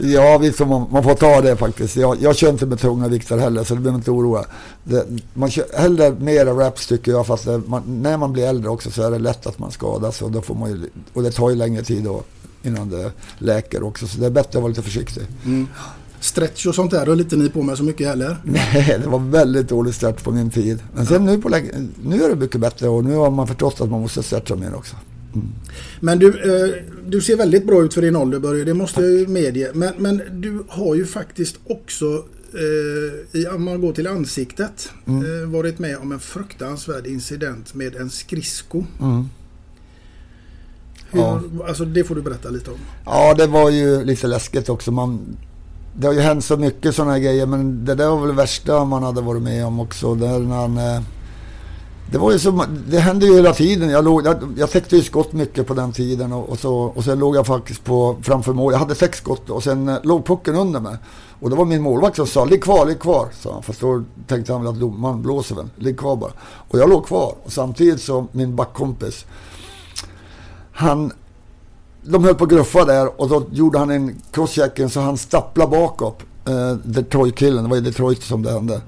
ja visst man, man får ta det faktiskt. Jag, jag kör inte med tunga vikter heller så det behöver inte oroa. Det, man kör hellre mera raps tycker jag fast det, man, när man blir äldre också så är det lätt att man skadas och, då får man ju, och det tar ju längre tid då innan det läker också så det är bättre att vara lite försiktig. Mm. Stretch och sånt där höll inte ni på med så mycket heller. Nej, det var väldigt dålig start på min tid. Men sen nu, på, nu är det mycket bättre och nu har man förstått att man måste stretcha mer också. Men du, eh, du ser väldigt bra ut för din ålder Börje, det måste jag ju medge. Men, men du har ju faktiskt också, eh, i, om man går till ansiktet, Mm. eh, varit med om en fruktansvärd incident med en skridsko. Mm. Hur, Ja. Alltså det får du berätta lite om. Ja, det var ju lite läskigt också. Man, det har ju hänt så mycket sådana här grejer, men det där var väl det värsta man hade varit med om också. Där när han, eh, det var ju så, det hände ju hela tiden. Jag, låg, jag, jag täckte ju skott mycket på den tiden och, och, så, och sen låg jag faktiskt på framför mål. Jag hade sex skott och sen eh, låg pucken under mig. Och det var min målvakt som sa ligg kvar, ligg kvar. sa han. Fast då tänkte han väl att domaren blåser väl. Ligg kvar bara. Och jag låg kvar. Och samtidigt så min backkompis. Han de höll på att gruffa där och då gjorde han en crosschecking så han stapplade bakåt. Eh, Detroit-killen, det var i Detroit som det hände.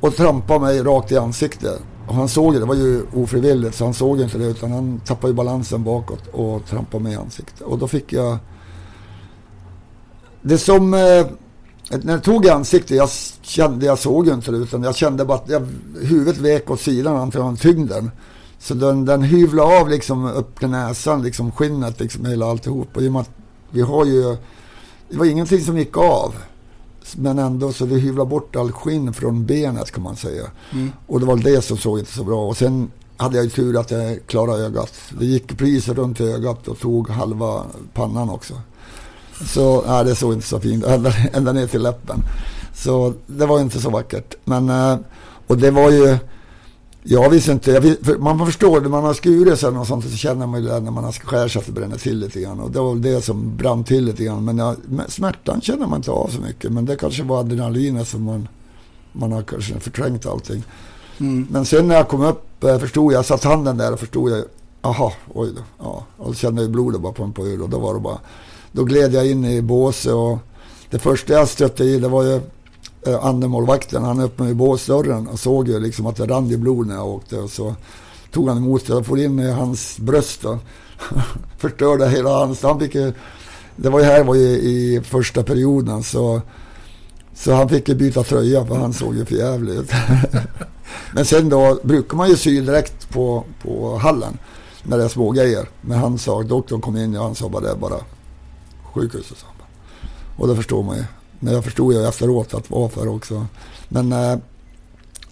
Och trampade mig rakt i ansiktet. Och han såg det, det var ju ofrivilligt så han såg inte det utan han tappade ju balansen bakåt och trampade mig i ansiktet. Och då fick jag... Det som... Eh, när jag tog i ansiktet, jag kände, jag såg ju inte det utan jag kände bara att jag, huvudet vek åt sidan antagligen tyngden. Så den, den hyvlade av liksom upp till näsan, liksom skinnet, liksom hela alltihop. Och i och med att vi har ju, det var ingenting som gick av. Men ändå så vi hyvlade bort all skinn från benet kan man säga. Mm. Och det var det som såg inte så bra. Och sen hade jag ju tur att jag klarade ögat. Det gick priset runt ögat och tog halva pannan också. Så nej, det såg inte så fint ända, ända ner till läppen. Så det var inte så vackert. Men, eh, och det var ju, jag visste inte, jag, vis- för man förstår, när man har skurit sig och sånt så känner man ju det när man har skär sig att det bränner till lite grann. Och det var det som brann till lite grann. Men jag, smärtan känner man inte av så mycket. Men det kanske var adrenalinet som man, man har kanske förträngt allting. Mm. Men sen när jag kom upp eh, förstod jag, jag satt handen där och förstod jag, aha, oj då. Ja, och så kände jag blodet bara pumpa ur och då var det bara, då gled jag in i båset och det första jag stötte i det var ju Eh, andremålvakten. Han öppnade ju båsdörren och såg ju liksom att det rann i blod när jag åkte och så tog han emot det och får in i hans bröst och förstörde hela hans, han fick ju, det var ju här var ju i första perioden så så han fick ju byta tröja för han såg ju för jävligt ut. Men sen då brukar man ju sy direkt på, på hallen när det är små grejer. Men han sa, doktorn kom in och han sa bara det är bara sjukhuset. och han. Och det förstår man ju. Men jag förstod ju efteråt att varför också. Men eh,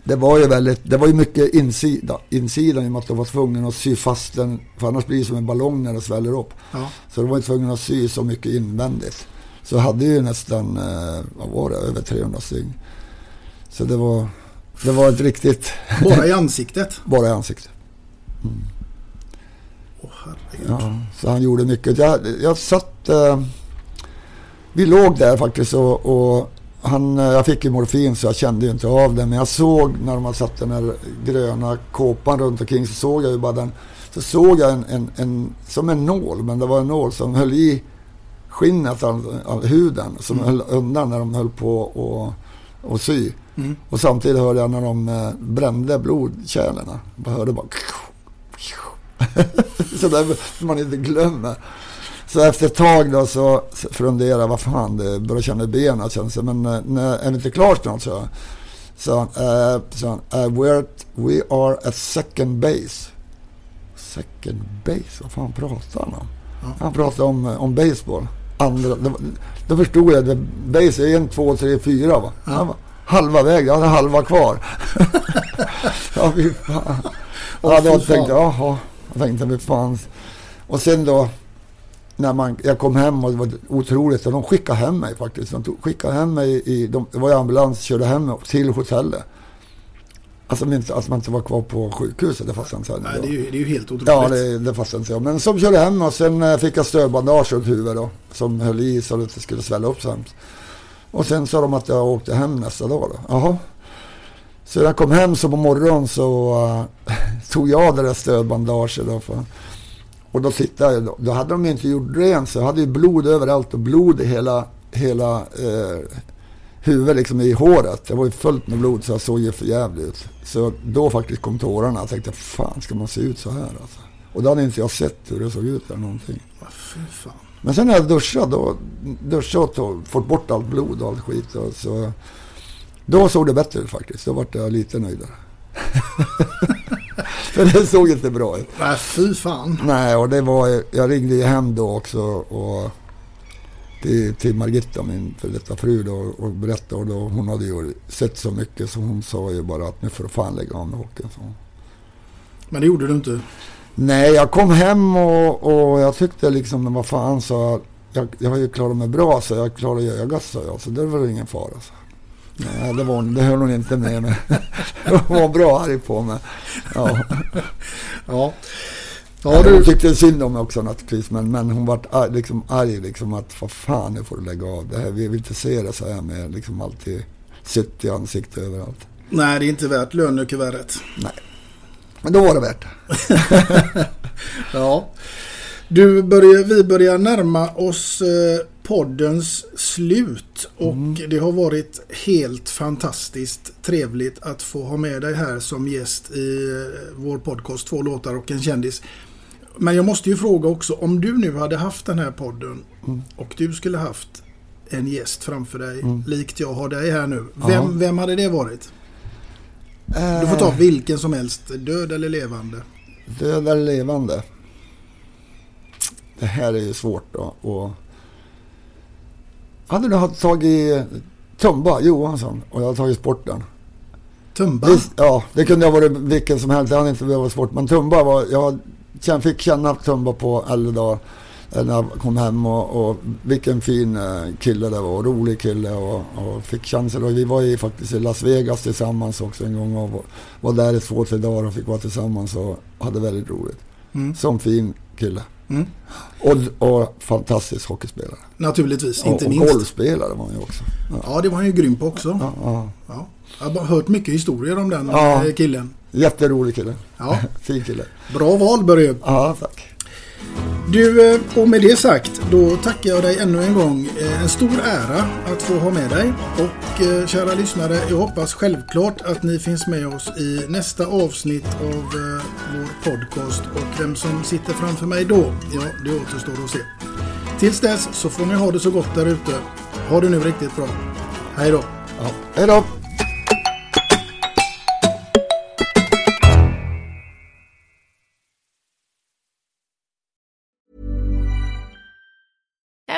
det var ju väldigt, det var ju mycket insida, insidan i och med att de var tvungna att sy fast den. För annars blir det som en ballong när det sväller upp. Ja. Så de var ju tvungna att sy så mycket invändigt. Så jag hade ju nästan, eh, vad var det, över 300 stygn. Så det var, det var ett riktigt... Bara i ansiktet? Bara i ansiktet. Åh herregud. Ja, så han gjorde mycket. Jag, jag satt... Eh, vi låg där faktiskt och, och han, eh, jag fick ju morfin så jag kände ju inte av det. Men jag såg när de hade satt den här gröna kåpan runt omkring så såg jag ju bara den. Så såg jag en, en, en som en nål, men det var en nål som höll i skinnet av, av huden. Som Mm. höll undan när de höll på och, och sy. Mm. Och samtidigt hörde jag när de eh, brände blodkärlen. Jag hörde bara... så där man inte glömmer. Så efter ett tag då så funderade jag, vad fan, det börjar känna i benen känns det. Men eh, när, är vi inte klara snart så? Så, uh, så uh, we're at, we are at second base. Second base, vad fan pratar han om? Han pratar om, eh, om baseball. Andra, då, då förstod jag att base är en, två, tre, fyra va? Han var Halva väg, jag hade halva kvar. ja, fy fan. Ja, då tänkte jag, jaha. Jag tänkte, fy fan. Och sen då, när man, jag kom hem och det var otroligt. Och de skickade hem mig faktiskt. De tog, skickade hem mig i, de, det var i ambulans, körde hem mig till hotellet. Alltså att man inte var kvar på sjukhuset, det fattade jag inte. Nej, det är ju, det är ju helt otroligt. Ja, det, det fattade inte jag. Men som körde hem och sen eh, fick jag stödbandage runt huvudet då. Som höll i så att det inte skulle svälla upp så hemskt. Och sen sa de att jag åkte hem nästa dag då. Jaha. Så jag kom hem så på morgonen så eh, tog jag det där stödbandaget då. För, och då tittade jag, då, hade de inte gjort rent så jag hade ju blod överallt och blod i hela, hela eh, huvudet liksom i håret. Det var ju fullt med blod så jag såg ju för jävligt ut. Så då faktiskt kom tårarna. Jag tänkte, fan ska man se ut så här alltså? Och då hade inte jag sett hur det såg ut eller någonting. Fan. Men sen när jag duschade, då, duschat och fått bort allt blod och allt skit. Och så, då såg det bättre ut faktiskt. Då vart jag lite nöjdare. För det såg inte bra ut. Nej, fy fan. Nej, och det var, jag ringde ju hem då också och till, till Margitta, min för detta fru då, och berättade. Och då, hon hade ju sett så mycket så hon sa ju bara att nu får du fan lägga av med hockeyn. Men det gjorde du inte. Nej, jag kom hem och, och jag tyckte liksom, vad fan så jag, jag, har ju klarat mig bra så jag klarade ju ögat sa jag. Så det var ingen fara. Så. Nej, det, var, det höll hon inte med mig. Hon var bra arg på mig. Ja. Ja. Ja, Ja, Hon du, tyckte synd om mig också naturligtvis. Men, men hon var arg, liksom arg liksom att vad fan nu får du lägga av det här. Vi vill inte se det så här med liksom alltid sött i ansiktet överallt. nej, det är inte värt lönekuvertet. Nej. Men då var det värt det. Ja. Du, börjar, vi börjar närma oss eh, poddens slut och det har varit helt fantastiskt trevligt att få ha med dig här som gäst i eh, vår podcast Två låtar och en kändis. Men jag måste ju fråga också, om du nu hade haft den här podden och du skulle haft en gäst framför dig, likt jag har dig här nu. Vem, vem hade det varit? Du får ta vilken som helst, död eller levande. Död eller levande? Det här är ju svårt då. Och... Hade du tagit Tumba Johansson och jag hade tagit sporten. Tumba? Visst, ja, det kunde ha varit vilken som helst. Det hade inte behövt vara sport. Men Tumba var... Jag fick känna Tumba på äldre dagar. eh, När jag kom hem och, och vilken fin eh, kille det var. Rolig kille och, och fick chansen. Och vi var ju faktiskt i Las Vegas tillsammans också en gång och var- var där i två, tre dagar och fick vara tillsammans och hade väldigt roligt. Mm. Som fin kille. Mm. Och, och fantastisk hockeyspelare. Naturligtvis, Ja, inte och minst. golfspelare var han ju också. Ja, det var han ju grym på också. Ja, ja. Ja. Jag har hört mycket historier om den Ja. eh, killen. Jätterolig kille. Ja. fin kille. Bra val Börje. Ja, tack. Du, eh, och med det sagt, då tackar jag dig ännu en gång. Eh, en stor ära att få ha med dig. Och eh, kära lyssnare, jag hoppas självklart att ni finns med oss i nästa avsnitt av vår podcast. Och vem som sitter framför mig då, ja, det återstår att se. Tills dess så får ni ha det så gott där ute. Ha det nu riktigt bra. Hej då. Ja. Hej då.